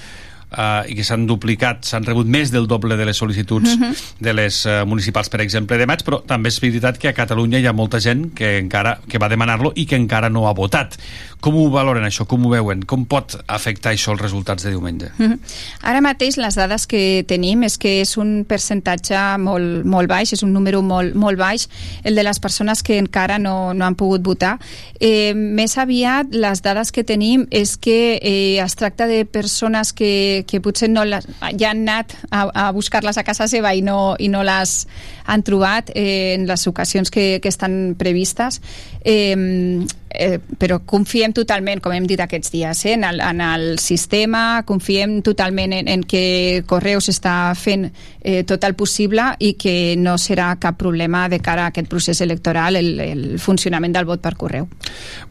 uh, i que s'han duplicat, s'han rebut més del doble de les sol·licituds Mhm. de les uh, municipals, per exemple, de maig, però també és veritat que a Catalunya hi ha molta gent que encara que va demanar-lo i que encara no ha votat. Com ho valoren això? Com ho veuen? Com pot afectar això els resultats de diumenge? Mhm. Ara mateix les dades que tenim és que és un percentatge molt, molt baix, és un número molt, molt baix, el de les persones que encara no, no han pogut votar. Eh, més aviat, les dades que tenim és que eh, es tracta de persones que, que potser no les, ja han anat a, a buscar-les a casa seva i no, i no les han trobat eh, en les ocasions que, que estan previstes. Eh, eh, però confiem totalment, com hem dit aquests dies, eh, en, el, en el sistema, confiem totalment en, en que Correus està fent eh, tot el possible i que no serà cap problema de cara a aquest procés electoral el, el funcionament del vot per correu.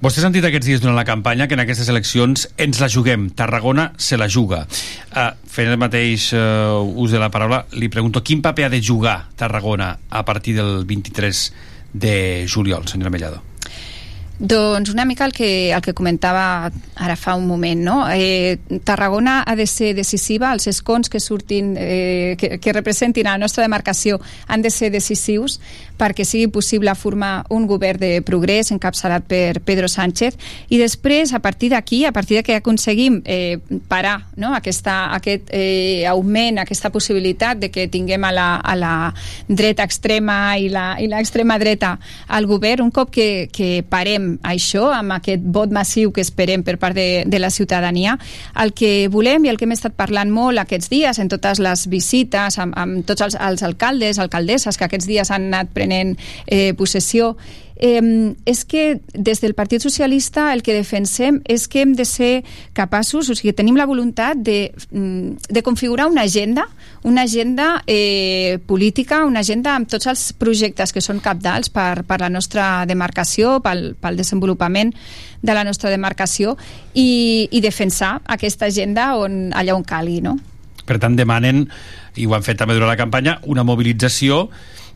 Vostè ha sentit aquests dies durant la campanya que en aquestes eleccions ens la juguem, Tarragona se la juga. Uh, fent el mateix uh, ús de la paraula, li pregunto quin paper ha de jugar Tarragona a partir del 23 de juliol, senyora Mellado? Doncs una mica el que, el que comentava ara fa un moment, no? Eh, Tarragona ha de ser decisiva, els escons que surtin, eh, que, que representin a la nostra demarcació han de ser decisius perquè sigui possible formar un govern de progrés encapçalat per Pedro Sánchez i després, a partir d'aquí, a partir de que aconseguim eh, parar no? aquesta, aquest eh, augment, aquesta possibilitat de que tinguem a la, a la dreta extrema i l'extrema dreta al govern, un cop que, que parem això, amb aquest vot massiu que esperem per part de, de la ciutadania, el que volem i el que hem estat parlant molt aquests dies en totes les visites amb, amb tots els, els alcaldes, alcaldesses que aquests dies han anat prenent eh, possessió eh, és que des del Partit Socialista el que defensem és que hem de ser capaços, o sigui, tenim la voluntat de, mm, de configurar una agenda, una agenda eh, política, una agenda amb tots els projectes que són capdals per, per la nostra demarcació, pel, pel desenvolupament de la nostra demarcació i, i defensar aquesta agenda on, allà on calgui, no? Per tant, demanen, i ho han fet també durant la campanya, una mobilització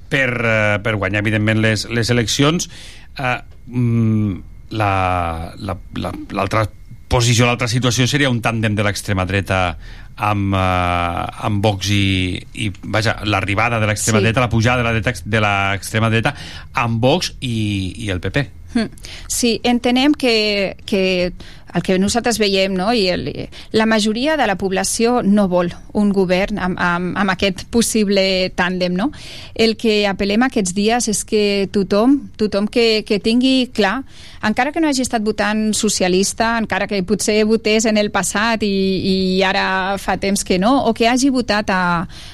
per, eh, per guanyar, evidentment, les, les eleccions. Eh, mm, la- la- la- L'altra posició, l'altra situació seria un tàndem de l'extrema dreta amb, eh, amb Vox i, i vaja, l'arribada de l'extrema Sí. dreta, la pujada de l'extrema dreta amb Vox i, i el PP. Hmm. Sí, entenem que, que el que nosaltres veiem, no? I el, la majoria de la població no vol un govern amb, amb, amb aquest possible tàndem, no? El que apel·lem aquests dies és que tothom, tothom que, que tingui clar, encara que no hagi estat votant socialista, encara que potser votés en el passat i, i ara fa temps que no, o que hagi votat a,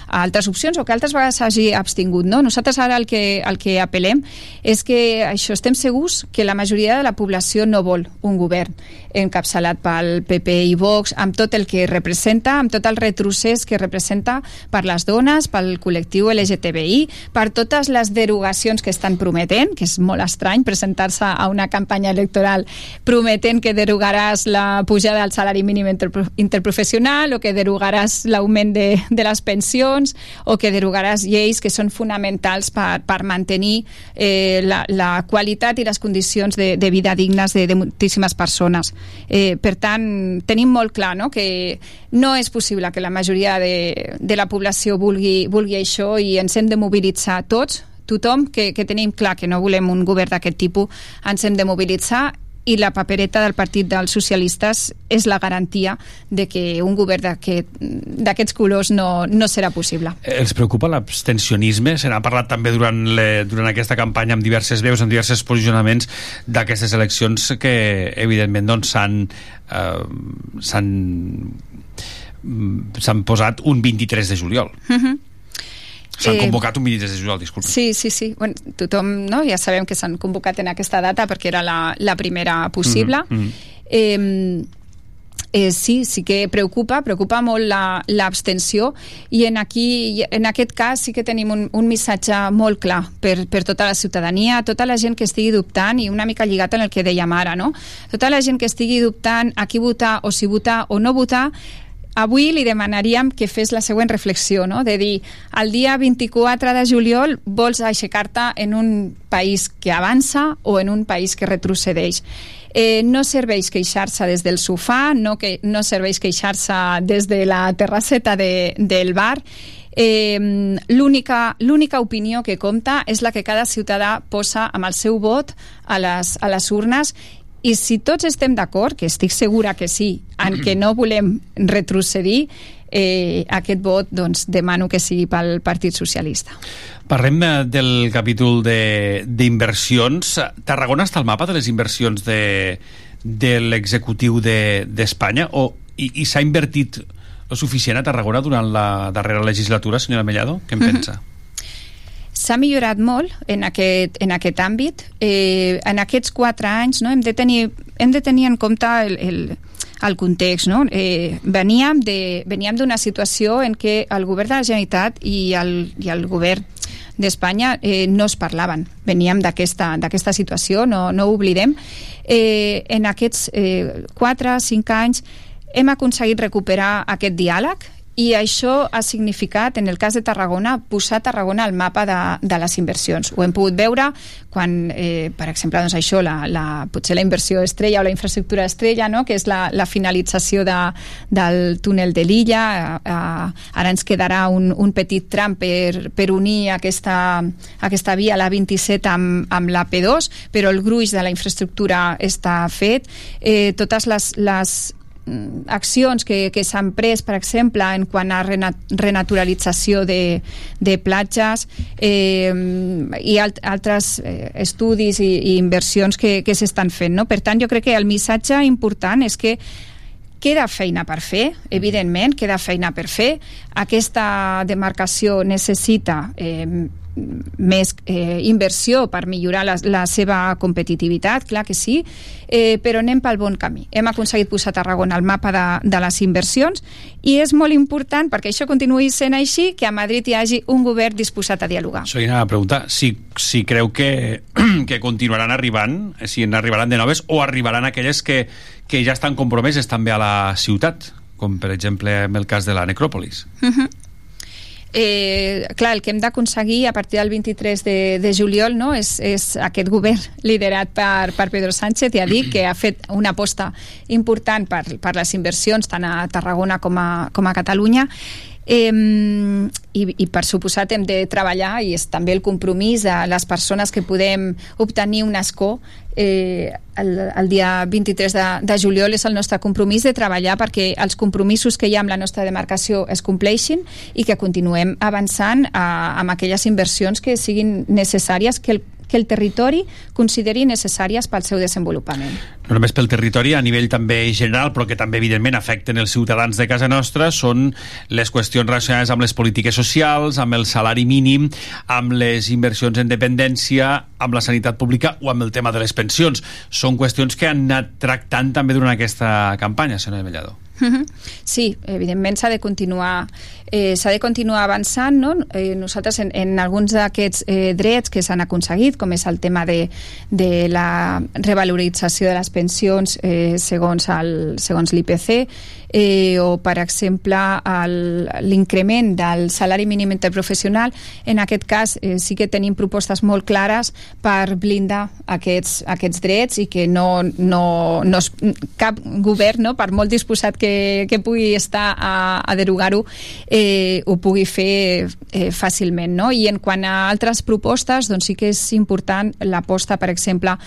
a altres opcions o que altres vegades hagi abstingut, no? Nosaltres ara el que, el que apel·lem és que això estem segurs que la majoria de la població no vol un govern encapçalat pel PP i Vox, amb tot el que representa, amb tot el retrocés que representa per les dones, pel col·lectiu LGTBI, per totes les derogacions que estan prometent, que és molt estrany presentar-se a una campanya electoral prometent que derogaràs la pujada del salari mínim interpro- interprofessional o que derogaràs l'augment de, de les pensions o que derogaràs lleis que són fonamentals per, per mantenir eh, la, la qualitat i les condicions de, de vida dignes de, de moltíssimes persones. Eh, per tant, tenim molt clar no? que no és possible que la majoria de, de la població vulgui, vulgui això i ens hem de mobilitzar tots, tothom que, que tenim clar que no volem un govern d'aquest tipus, ens hem de mobilitzar i la papereta del Partit dels Socialistes és la garantia de que un govern d'aquest- d'aquests colors no, no serà possible. Els preocupa l'abstencionisme? Se n'ha parlat també durant, le, durant aquesta campanya amb diverses veus, amb diversos posicionaments d'aquestes eleccions que, evidentment, doncs, s'han eh, s'han mm, s'han posat un 23 de juliol. Uh -huh. S'han Eh, convocat un 23 de juliol, disculpa. Sí, sí, sí. Bueno, tothom, no? Ja sabem que s'han convocat en aquesta data perquè era la, la primera possible. Mhm, mhm. eh, eh, sí, sí que preocupa, preocupa molt la- l'abstenció i en, aquí, en aquest cas sí que tenim un, un missatge molt clar per, per tota la ciutadania, tota la gent que estigui dubtant i una mica lligat en el que dèiem ara, no? Tota la gent que estigui dubtant a qui votar o si votar o no votar avui li demanaríem que fes la següent reflexió, no? de dir, el dia 24 de juliol vols aixecar-te en un país que avança o en un país que retrocedeix. Eh, no serveix queixar-se des del sofà, no, que, no serveix queixar-se des de la terrasseta de, del bar, eh, l'única opinió que compta és la que cada ciutadà posa amb el seu vot a les, a les urnes i si tots estem d'acord, que estic segura que sí, en que no volem retrocedir, eh, aquest vot doncs, demano que sigui pel Partit Socialista. Parlem eh, del capítol de- d'inversions. Tarragona està al mapa de les inversions de, de l'executiu de- d'Espanya o, i, i s'ha invertit lo suficient a Tarragona durant la darrera legislatura, senyora Mellado? Què en Mhm. pensa? S'ha millorat molt en aquest, en aquest àmbit. Eh, en aquests quatre anys no, hem, de tenir, hem de tenir en compte el, el, el context. No? Eh, veníem d'una situació en què el govern de la Generalitat i el, i el govern d'Espanya eh, no es parlaven. Veníem d'aquesta d'aquesta situació, no, no ho oblidem. Eh, en aquests eh, 4-5 anys hem aconseguit recuperar aquest diàleg i això ha significat, en el cas de Tarragona, posar Tarragona al mapa de, de les inversions. Ho hem pogut veure quan, eh, per exemple, doncs això, la, la, potser la inversió estrella o la infraestructura estrella, no? que és la, la finalització de, del túnel de l'illa. Eh, eh, ara ens quedarà un, un petit tram per, per unir aquesta, aquesta via, la 27, amb, amb la P2, però el gruix de la infraestructura està fet. Eh, totes les, les accions que, que s'han pres, per exemple, en quant a rena, renaturalització de, de platges eh, i alt, altres eh, estudis i, i inversions que, que s'estan fent. No? Per tant, jo crec que el missatge important és que queda feina per fer, evidentment, queda feina per fer. Aquesta demarcació necessita eh, més eh, inversió per millorar la, la seva competitivitat, clar que sí, eh, però anem pel bon camí. Hem aconseguit posar Tarragona al mapa de, de les inversions i és molt important, perquè això continuï sent així, que a Madrid hi hagi un govern disposat a dialogar. Això anava a preguntar si, si creu que, que continuaran arribant, si n'arribaran de noves, o arribaran aquelles que, que ja estan compromeses també a la ciutat, com per exemple en el cas de la necròpolis. Uh -huh. Eh, clar, el que hem d'aconseguir a partir del 23 de, de juliol no, és, és aquest govern liderat per, per Pedro Sánchez, ja dic que ha fet una aposta important per, per les inversions tant a Tarragona com a, com a Catalunya Eh, i, i per suposat hem de treballar i és també el compromís de les persones que podem obtenir un escó eh, el, el dia 23 de, de juliol és el nostre compromís de treballar perquè els compromisos que hi ha amb la nostra demarcació es compleixin i que continuem avançant a, amb aquelles inversions que siguin necessàries que el, que el territori consideri necessàries pel seu desenvolupament. no només pel territori, a nivell també general, però que també, evidentment, afecten els ciutadans de casa nostra, són les qüestions relacionades amb les polítiques socials, amb el salari mínim, amb les inversions en dependència, amb la sanitat pública o amb el tema de les pensions. Són qüestions que han anat tractant també durant aquesta campanya, senyora Mellado. Mhm. Sí, evidentment s'ha de continuar eh, s'ha de continuar avançant no? eh, nosaltres en, en alguns d'aquests eh, drets que s'han aconseguit com és el tema de, de la revalorització de les pensions eh, segons segons l'IPC eh, o per exemple l'increment del salari mínim interprofessional en aquest cas eh, sí que tenim propostes molt clares per blindar aquests, aquests drets i que no, no, no es, cap govern, no, per molt disposat que, que pugui estar a, a derogar-ho, eh, ho pugui fer eh, fàcilment. No? I en quant a altres propostes, doncs sí que és important l'aposta, per exemple,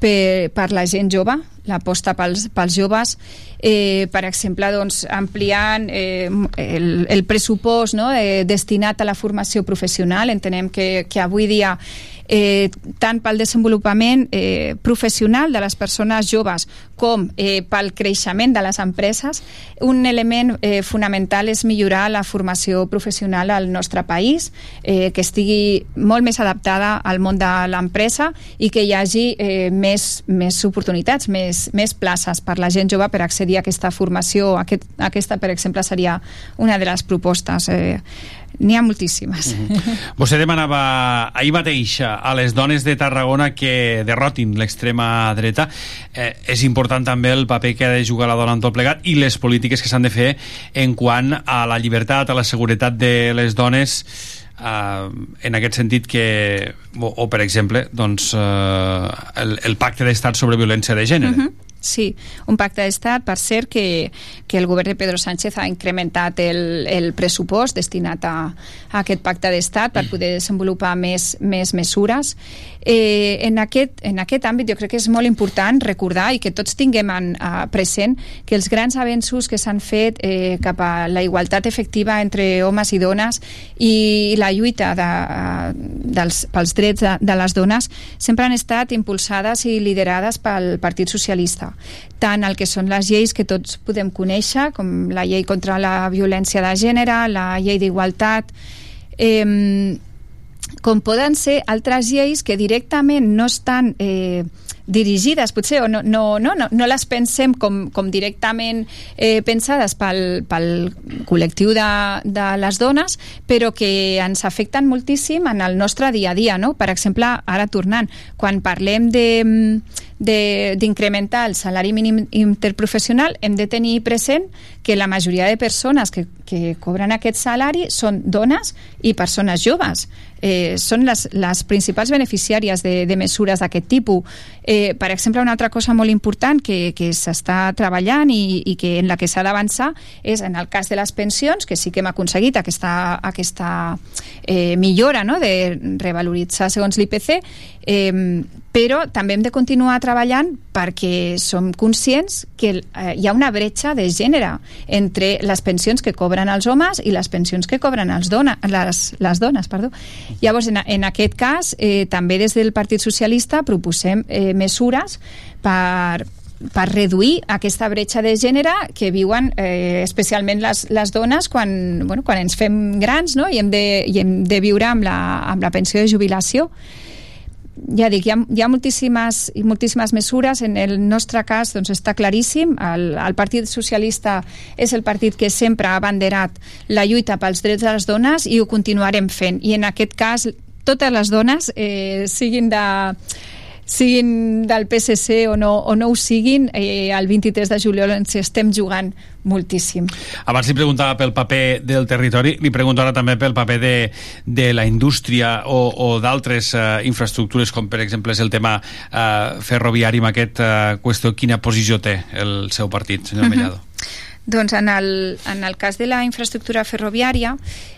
per, per la gent jove, l'aposta pels, pels joves, eh, per exemple, doncs, ampliant eh, el, el pressupost no, eh, destinat a la formació professional. Entenem que, que avui dia eh, tant pel desenvolupament eh, professional de les persones joves com eh, pel creixement de les empreses, un element eh, fonamental és millorar la formació professional al nostre país, eh, que estigui molt més adaptada al món de l'empresa i que hi hagi eh, més, més oportunitats, més, més places per la gent jove per accedir a aquesta formació. Aquest, aquesta, per exemple, seria una de les propostes. Eh, N'hi ha moltíssimes. Vostè demanava ahir mateix a les dones de Tarragona que derrotin l'extrema dreta. Eh, és important també el paper que ha de jugar la dona en tot plegat i les polítiques que s'han de fer en quant a la llibertat, a la seguretat de les dones eh, en aquest sentit que o, o per exemple doncs, eh, el, el pacte d'estat sobre violència de gènere Mhm. Sí, un pacte d'estat, per cert, que, que el govern de Pedro Sánchez ha incrementat el, el pressupost destinat a, a aquest pacte d'estat per poder desenvolupar més, més mesures. Eh, en, aquest, en aquest àmbit jo crec que és molt important recordar i que tots tinguem en, uh, present que els grans avenços que s'han fet eh, cap a la igualtat efectiva entre homes i dones i la lluita de, uh, dels, pels drets de, de les dones sempre han estat impulsades i liderades pel Partit Socialista tant el que són les lleis que tots podem conèixer, com la llei contra la violència de gènere, la llei d'igualtat, eh, com poden ser altres lleis que directament no estan eh, dirigides, potser, o no, no, no, no, no les pensem com, com directament eh, pensades pel, pel col·lectiu de, de les dones, però que ens afecten moltíssim en el nostre dia a dia, no? Per exemple, ara tornant, quan parlem de d'incrementar el salari mínim interprofessional hem de tenir present que la majoria de persones que, que cobren aquest salari són dones i persones joves eh, són les, les principals beneficiàries de, de mesures d'aquest tipus. Eh, per exemple, una altra cosa molt important que, que s'està treballant i, i que en la que s'ha d'avançar és en el cas de les pensions, que sí que hem aconseguit aquesta, aquesta eh, millora no? de revaloritzar segons l'IPC, eh, però també hem de continuar treballant perquè som conscients que eh, hi ha una bretxa de gènere entre les pensions que cobren els homes i les pensions que cobren els dona, les, les dones. Perdó. Llavors, en, en aquest cas, eh, també des del Partit Socialista proposem eh, mesures per, per reduir aquesta bretxa de gènere que viuen eh, especialment les, les dones quan, bueno, quan ens fem grans no? I, hem de, i hem de viure amb la, amb la pensió de jubilació ja dic, hi ha, hi ha moltíssimes, moltíssimes mesures. En el nostre cas doncs, està claríssim. El, el Partit Socialista és el partit que sempre ha abanderat la lluita pels drets de les dones i ho continuarem fent. I en aquest cas, totes les dones, eh, siguin de siguin del PSC o no, o no ho siguin, eh, el 23 de juliol ens hi estem jugant moltíssim. Abans li preguntava pel paper del territori, li pregunto ara també pel paper de, de la indústria o, o d'altres uh, infraestructures, com per exemple és el tema uh, ferroviari amb aquesta uh, qüestió. Quina posició té el seu partit, senyor Mhm. Mellado? Doncs en el, en el cas de la infraestructura ferroviària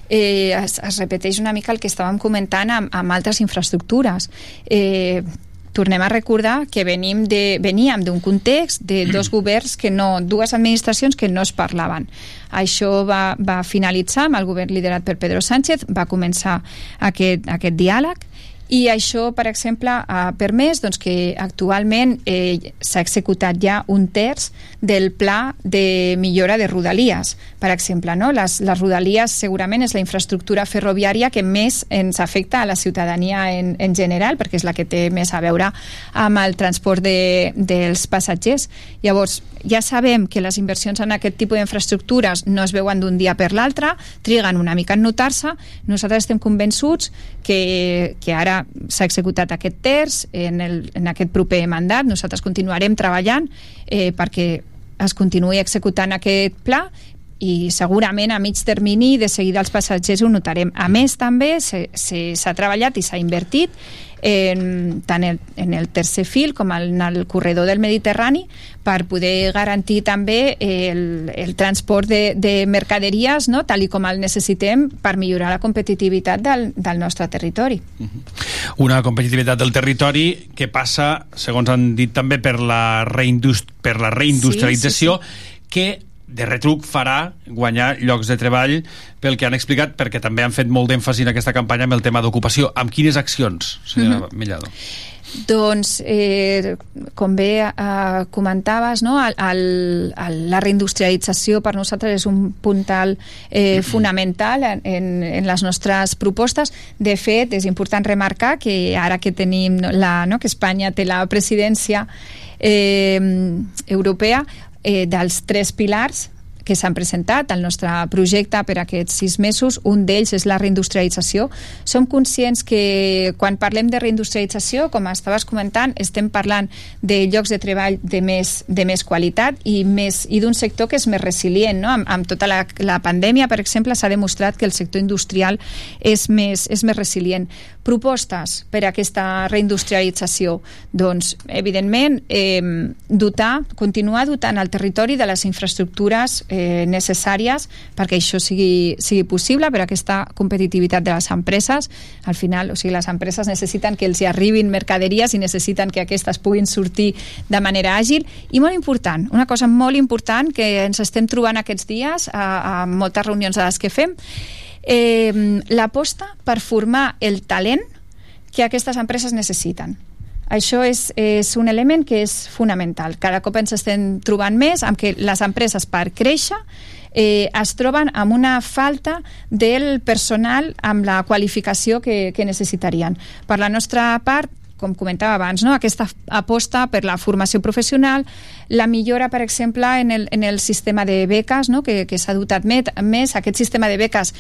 eh, es, es repeteix una mica el que estàvem comentant amb, amb altres infraestructures. Eh, tornem a recordar que venim de, veníem d'un context de dos governs que no, dues administracions que no es parlaven. Això va, va finalitzar amb el govern liderat per Pedro Sánchez, va començar aquest, aquest diàleg i això, per exemple, ha permès doncs, que actualment eh, s'ha executat ja un terç del pla de millora de rodalies. Per exemple, no? les, les rodalies segurament és la infraestructura ferroviària que més ens afecta a la ciutadania en, en general, perquè és la que té més a veure amb el transport de, dels passatgers. Llavors, ja sabem que les inversions en aquest tipus d'infraestructures no es veuen d'un dia per l'altre, triguen una mica en notar-se. Nosaltres estem convençuts que, que ara s'ha executat aquest terç en, el, en aquest proper mandat. Nosaltres continuarem treballant eh, perquè es continuï executant aquest pla i segurament a mig termini de seguida els passatgers ho notarem. A més, també s'ha treballat i s'ha invertit en, tant el, en el tercer fil com en el corredor del Mediterrani per poder garantir també el, el transport de, de mercaderies no? tal i com el necessitem per millorar la competitivitat del, del nostre territori. Una competitivitat del territori que passa, segons han dit també, per la, reindust per la reindustrialització, Sí, sí, que de retruc farà guanyar llocs de treball pel que han explicat, perquè també han fet molt d'èmfasi en aquesta campanya amb el tema d'ocupació. Amb quines accions, senyora Mhm. Millado? Doncs, eh, com bé eh, comentaves, no? el, el, el, la reindustrialització per nosaltres és un puntal eh, fonamental en, en, en les nostres propostes. De fet, és important remarcar que ara que tenim la, no? que Espanya té la presidència eh, europea, eh, dels tres pilars que s'han presentat al nostre projecte per aquests sis mesos. Un d'ells és la reindustrialització. Som conscients que quan parlem de reindustrialització, com estaves comentant, estem parlant de llocs de treball de més, de més qualitat i, més, i d'un sector que és més resilient. No? Amb, amb tota la, la pandèmia, per exemple, s'ha demostrat que el sector industrial és més, és més resilient. Propostes per a aquesta reindustrialització? Doncs, evidentment, eh, dotar, continuar dotant el territori de les infraestructures eh, necessàries perquè això sigui, sigui possible, per aquesta competitivitat de les empreses. Al final, o sigui, les empreses necessiten que els hi arribin mercaderies i necessiten que aquestes puguin sortir de manera àgil. I molt important, una cosa molt important que ens estem trobant aquests dies a, a moltes reunions de les que fem, eh, l'aposta per formar el talent que aquestes empreses necessiten. Això és, és un element que és fonamental. Cada cop ens estem trobant més amb que les empreses per créixer eh, es troben amb una falta del personal amb la qualificació que, que necessitarien. Per la nostra part, com comentava abans, no? aquesta aposta per la formació professional, la millora, per exemple, en el, en el sistema de beques, no? que, que s'ha dotat met, més, aquest sistema de beques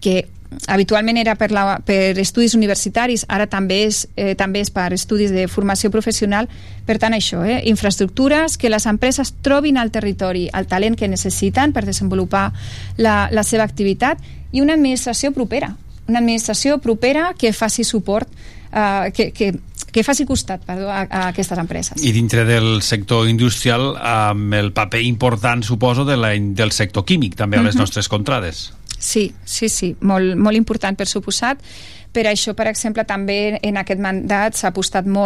que habitualment era per, la, per estudis universitaris, ara també és, eh, també és per estudis de formació professional. Per tant, això, eh, infraestructures, que les empreses trobin al territori el talent que necessiten per desenvolupar la, la seva activitat i una administració propera, una administració propera que faci suport, eh, que, que, que faci costat perdó, a, a aquestes empreses. I dintre del sector industrial, amb el paper important, suposo, de la, del sector químic, també a les Mhm. nostres contrades. Sí, sí, sí, molt, molt important per suposat. Per això, per exemple, també en aquest mandat s'ha apostat molt